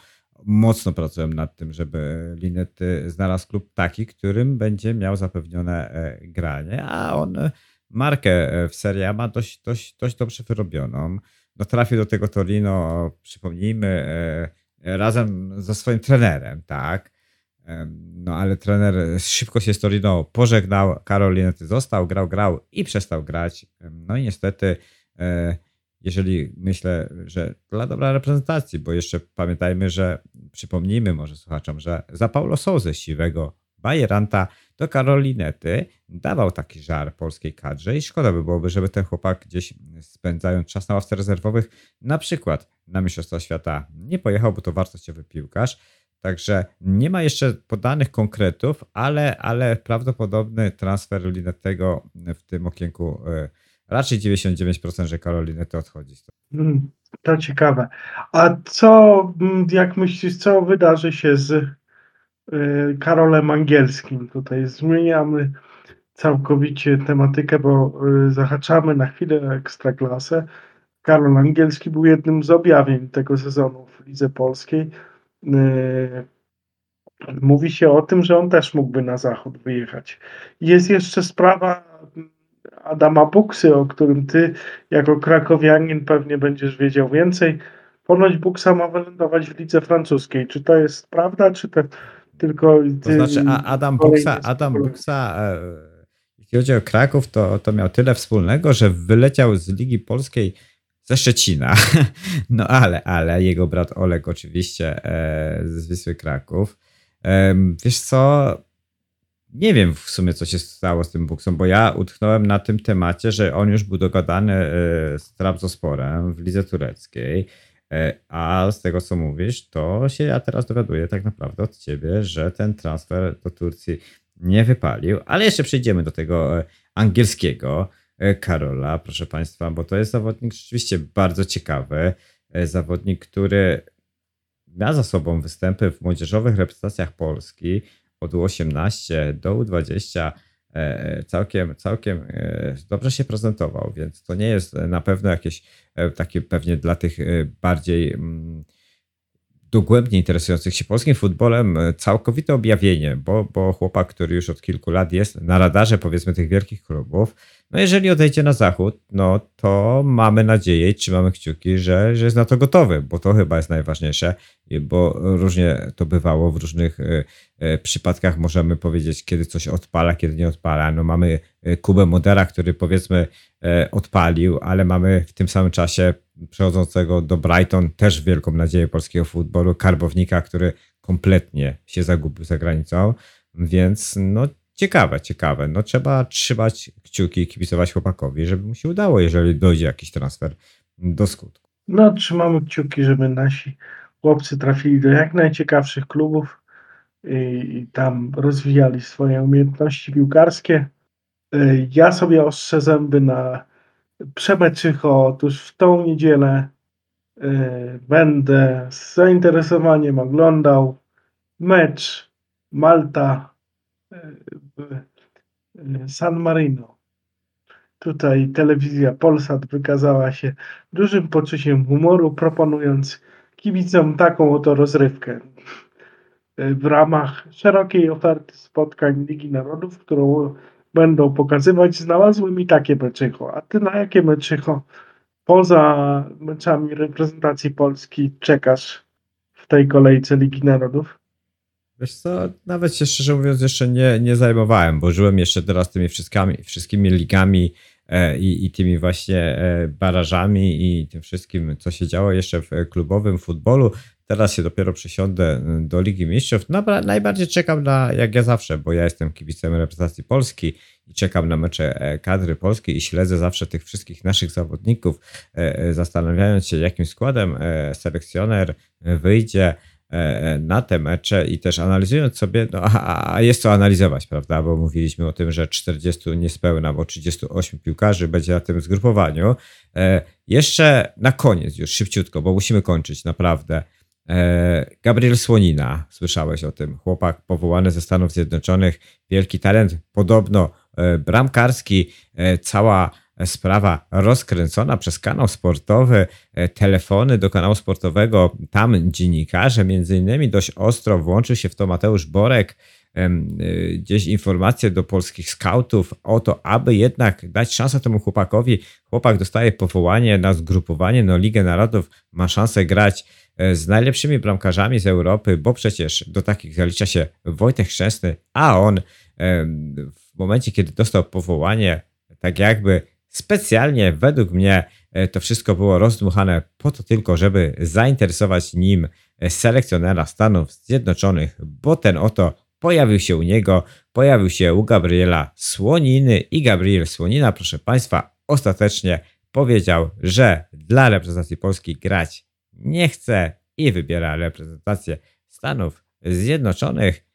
mocno pracują nad tym, żeby Linety znalazł klub taki, którym będzie miał zapewnione e, granie, a on e, markę w Serie A ma dość, dość, dość dobrze wyrobioną. No trafił do tego Torino, przypomnijmy, razem ze swoim trenerem, tak? No ale trener szybko się z Torino pożegnał, Karol Linety został, grał, grał i przestał grać. No i niestety, e, jeżeli myślę, że dla dobra reprezentacji, bo jeszcze pamiętajmy, że przypomnijmy może słuchaczom, że za Paulo Souza siwego Bajeranta do Karolinety dawał taki żar polskiej kadrze i szkoda by byłoby, żeby ten chłopak gdzieś spędzając czas na ławce rezerwowych, na przykład na Mistrzostwa Świata nie pojechał, bo to wartościowy piłkarz. Także nie ma jeszcze podanych konkretów, ale, ale prawdopodobny transfer Linetego w tym okienku e, raczej 99%, że Karolinety odchodzi. Hmm, to ciekawe. A co, mm, jak myślisz, co wydarzy się z e, Karolem Angielskim? Tutaj zmieniamy całkowicie tematykę, bo e, zahaczamy na chwilę ekstraklasę. Karol Angielski był jednym z objawień tego sezonu w Lidze Polskiej mówi się o tym, że on też mógłby na zachód wyjechać. Jest jeszcze sprawa Adama Buksy, o którym ty jako krakowianin pewnie będziesz wiedział więcej. Ponoć Buksa ma wylądować w lidze francuskiej. Czy to jest prawda, czy to tylko... To znaczy Adam Buksa, Adam Buksa e, jeśli chodzi o Kraków, to, to miał tyle wspólnego, że wyleciał z Ligi Polskiej ze Szczecina. No ale, ale jego brat Olek oczywiście e, z Wisły Kraków. E, wiesz co, nie wiem w sumie, co się stało z tym Buksą, bo ja utknąłem na tym temacie, że on już był dogadany e, z Trabzosporem w lidze tureckiej, e, a z tego, co mówisz, to się ja teraz dowiaduję tak naprawdę od ciebie, że ten transfer do Turcji nie wypalił, ale jeszcze przejdziemy do tego e, angielskiego. E, Karola, proszę Państwa, bo to jest zawodnik rzeczywiście bardzo ciekawy. zawodnik, który miał za sobą występy w młodzieżowych reprezentacjach Polski od U18 do U20 całkiem, całkiem dobrze się prezentował, więc to nie jest na pewno jakieś takie pewnie dla tych bardziej mm, dogłębnie interesujących się polskim futbolem e, całkowite objawienie, bo, bo chłopak, który już od kilku lat jest na radarze powiedzmy tych wielkich klubów, no jeżeli odejdzie na zachód, no to mamy nadzieję i trzymamy kciuki, że, że jest na to gotowy, bo to chyba jest najważniejsze, bo różnie to bywało w różnych e, e, przypadkach możemy powiedzieć, kiedy coś odpala, kiedy nie odpala. No mamy Kubę Modera, który powiedzmy odpalił, ale mamy w tym samym czasie przechodzącego do Brighton, też wielką nadzieję polskiego futbolu, karbownika, który kompletnie się zagubił za granicą, więc no ciekawe, ciekawe. No trzeba trzymać kciuki i kibicować chłopakowi, żeby mu się udało, jeżeli dojdzie jakiś transfer do skutku. No trzymamy kciuki, żeby nasi chłopcy trafili do jak najciekawszych klubów i tam rozwijali swoje umiejętności piłkarskie. Ja sobie ostrzę zęby na Przemeczycho, otóż w tą niedzielę y, będę z zainteresowaniem oglądał mecz Malta y, San Marino. Tutaj telewizja Polsat wykazała się dużym poczuciem humoru, proponując kibicom taką oto rozrywkę y, w ramach szerokiej oferty spotkań Ligi Narodów, którą będą pokazywać, znalazły mi takie meczycho. A ty na jakie meczycho poza meczami reprezentacji Polski czekasz w tej kolejce Ligi Narodów? Wiesz co, nawet się szczerze mówiąc jeszcze nie, nie zajmowałem, bo żyłem jeszcze teraz tymi wszystkimi, wszystkimi ligami e, i, i tymi właśnie e, barażami i tym wszystkim, co się działo jeszcze w klubowym futbolu. Teraz się dopiero przesiądę y, do Ligi Mistrzów. No, najbardziej czekam na, jak ja zawsze, bo ja jestem kibicem reprezentacji Polski i czekam na mecze e, kadry polskiej i śledzę zawsze tych wszystkich naszych zawodników, e, e, zastanawiając się, jakim składem selekcjoner wyjdzie na te mecze i też analizując sobie, no a jest co analizować, prawda, bo mówiliśmy o tym, że 40 niespełna, bo 38 piłkarzy będzie na tym zgrupowaniu. Jeszcze na koniec już szybciutko, bo musimy kończyć naprawdę. E, Gabriel Słonina, słyszałeś o tym, chłopak powołany ze Stanów Zjednoczonych, wielki talent, podobno e, bramkarski, e, cała sprawa rozkręcona przez kanał sportowy, telefony do kanału sportowego, tam dziennikarze między innymi dość ostro włączył się w to Mateusz Borek, gdzieś informacje do polskich scoutów o to, aby jednak dać szansę temu chłopakowi. Chłopak dostaje powołanie na zgrupowanie, no Ligę Narodów ma szansę grać E, z najlepszymi bramkarzami z Europy, bo przecież do takich zalicza się Wojtek Szczęsny, a on w momencie, kiedy dostał powołanie, tak jakby specjalnie według mnie e, to wszystko było rozdmuchane po to tylko, żeby zainteresować nim e, selekcjonera Stanów Zjednoczonych, bo ten oto pojawił się u niego, pojawił się u Gabriela Słoniny i Gabriel Słonina, proszę Państwa, ostatecznie powiedział, że dla reprezentacji Polski grać nie chce i wybiera reprezentację Stanów Zjednoczonych.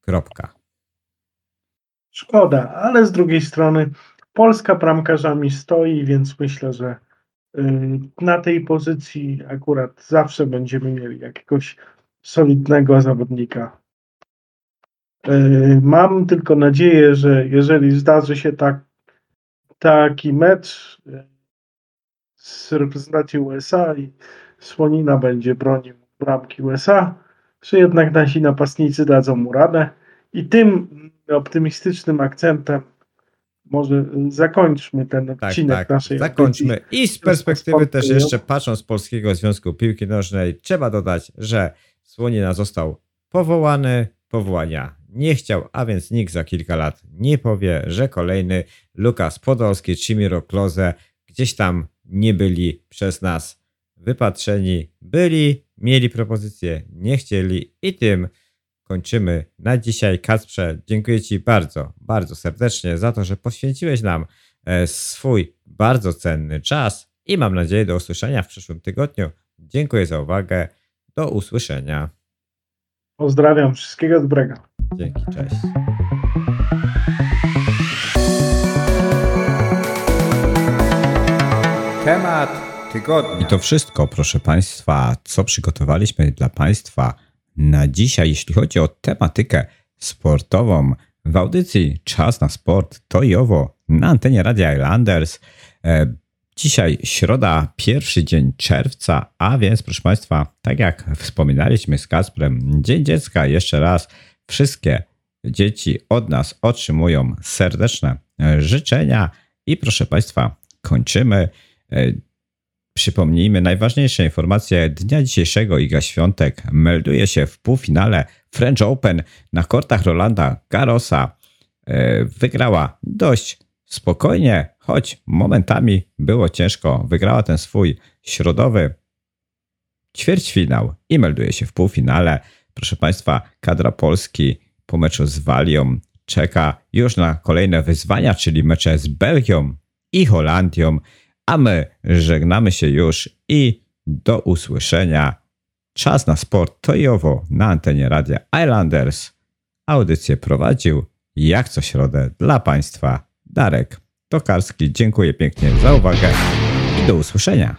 Kropka. Szkoda, ale z drugiej strony Polska bramkarzami stoi, więc myślę, że y, na tej pozycji akurat zawsze będziemy mieli jakiegoś solidnego zawodnika. Y, mam tylko nadzieję, że jeżeli zdarzy się tak, taki mecz y, z reprezentacją USA i Słonina będzie bronił bramki USA, czy jednak nasi napastnicy dadzą mu radę. I tym optymistycznym akcentem może zakończmy ten tak, odcinek tak, naszej Zakończmy. I z perspektywy też jeszcze patrząc z Polskiego Związku Piłki Nożnej, trzeba dodać, że Słonina został powołany, powołania nie chciał, a więc nikt za kilka lat nie powie, że kolejny Lukas Podolski czy Miro Kloze gdzieś tam nie byli przez nas wypatrzeni. Byli, mieli propozycje, nie chcieli i tym kończymy na dzisiaj. Kacprze, dziękuję Ci bardzo, bardzo serdecznie za to, że poświęciłeś nam e, swój bardzo cenny czas i mam nadzieję do usłyszenia w przyszłym tygodniu. Dziękuję za uwagę. Do usłyszenia. Pozdrawiam, wszystkiego dobrego. Dzięki, cześć. Temat tygodnia. I to wszystko, proszę Państwa, co przygotowaliśmy dla Państwa na dzisiaj, jeśli chodzi o tematykę sportową w audycji Czas na Sport to i owo na antenie Radia Islanders. E, Dzisiaj środa, pierwszy dzień czerwca, a więc proszę Państwa, tak jak wspominaliśmy z Kasprem, Dzień Dziecka, jeszcze raz wszystkie dzieci od nas otrzymują serdeczne e, życzenia i proszę Państwa, kończymy. Przypomnijmy najważniejsze informacje dnia dzisiejszego. Iga Świątek melduje się w półfinale French Open na kortach Rolanda Garrosa. E, Wygrała dość spokojnie, choć momentami było ciężko. Wygrała ten swój środowy ćwierćfinał i melduje się w półfinale. Proszę Państwa, kadra Polski po meczu z Walią czeka już na kolejne wyzwania, czyli mecze z Belgią i Holandią, a my żegnamy się już i do usłyszenia. Czas na sport to i owo na antenie Radia Islanders. Audycję prowadził jak co środę dla Państwa Darek Tokarski. Dziękuję pięknie za uwagę i do usłyszenia.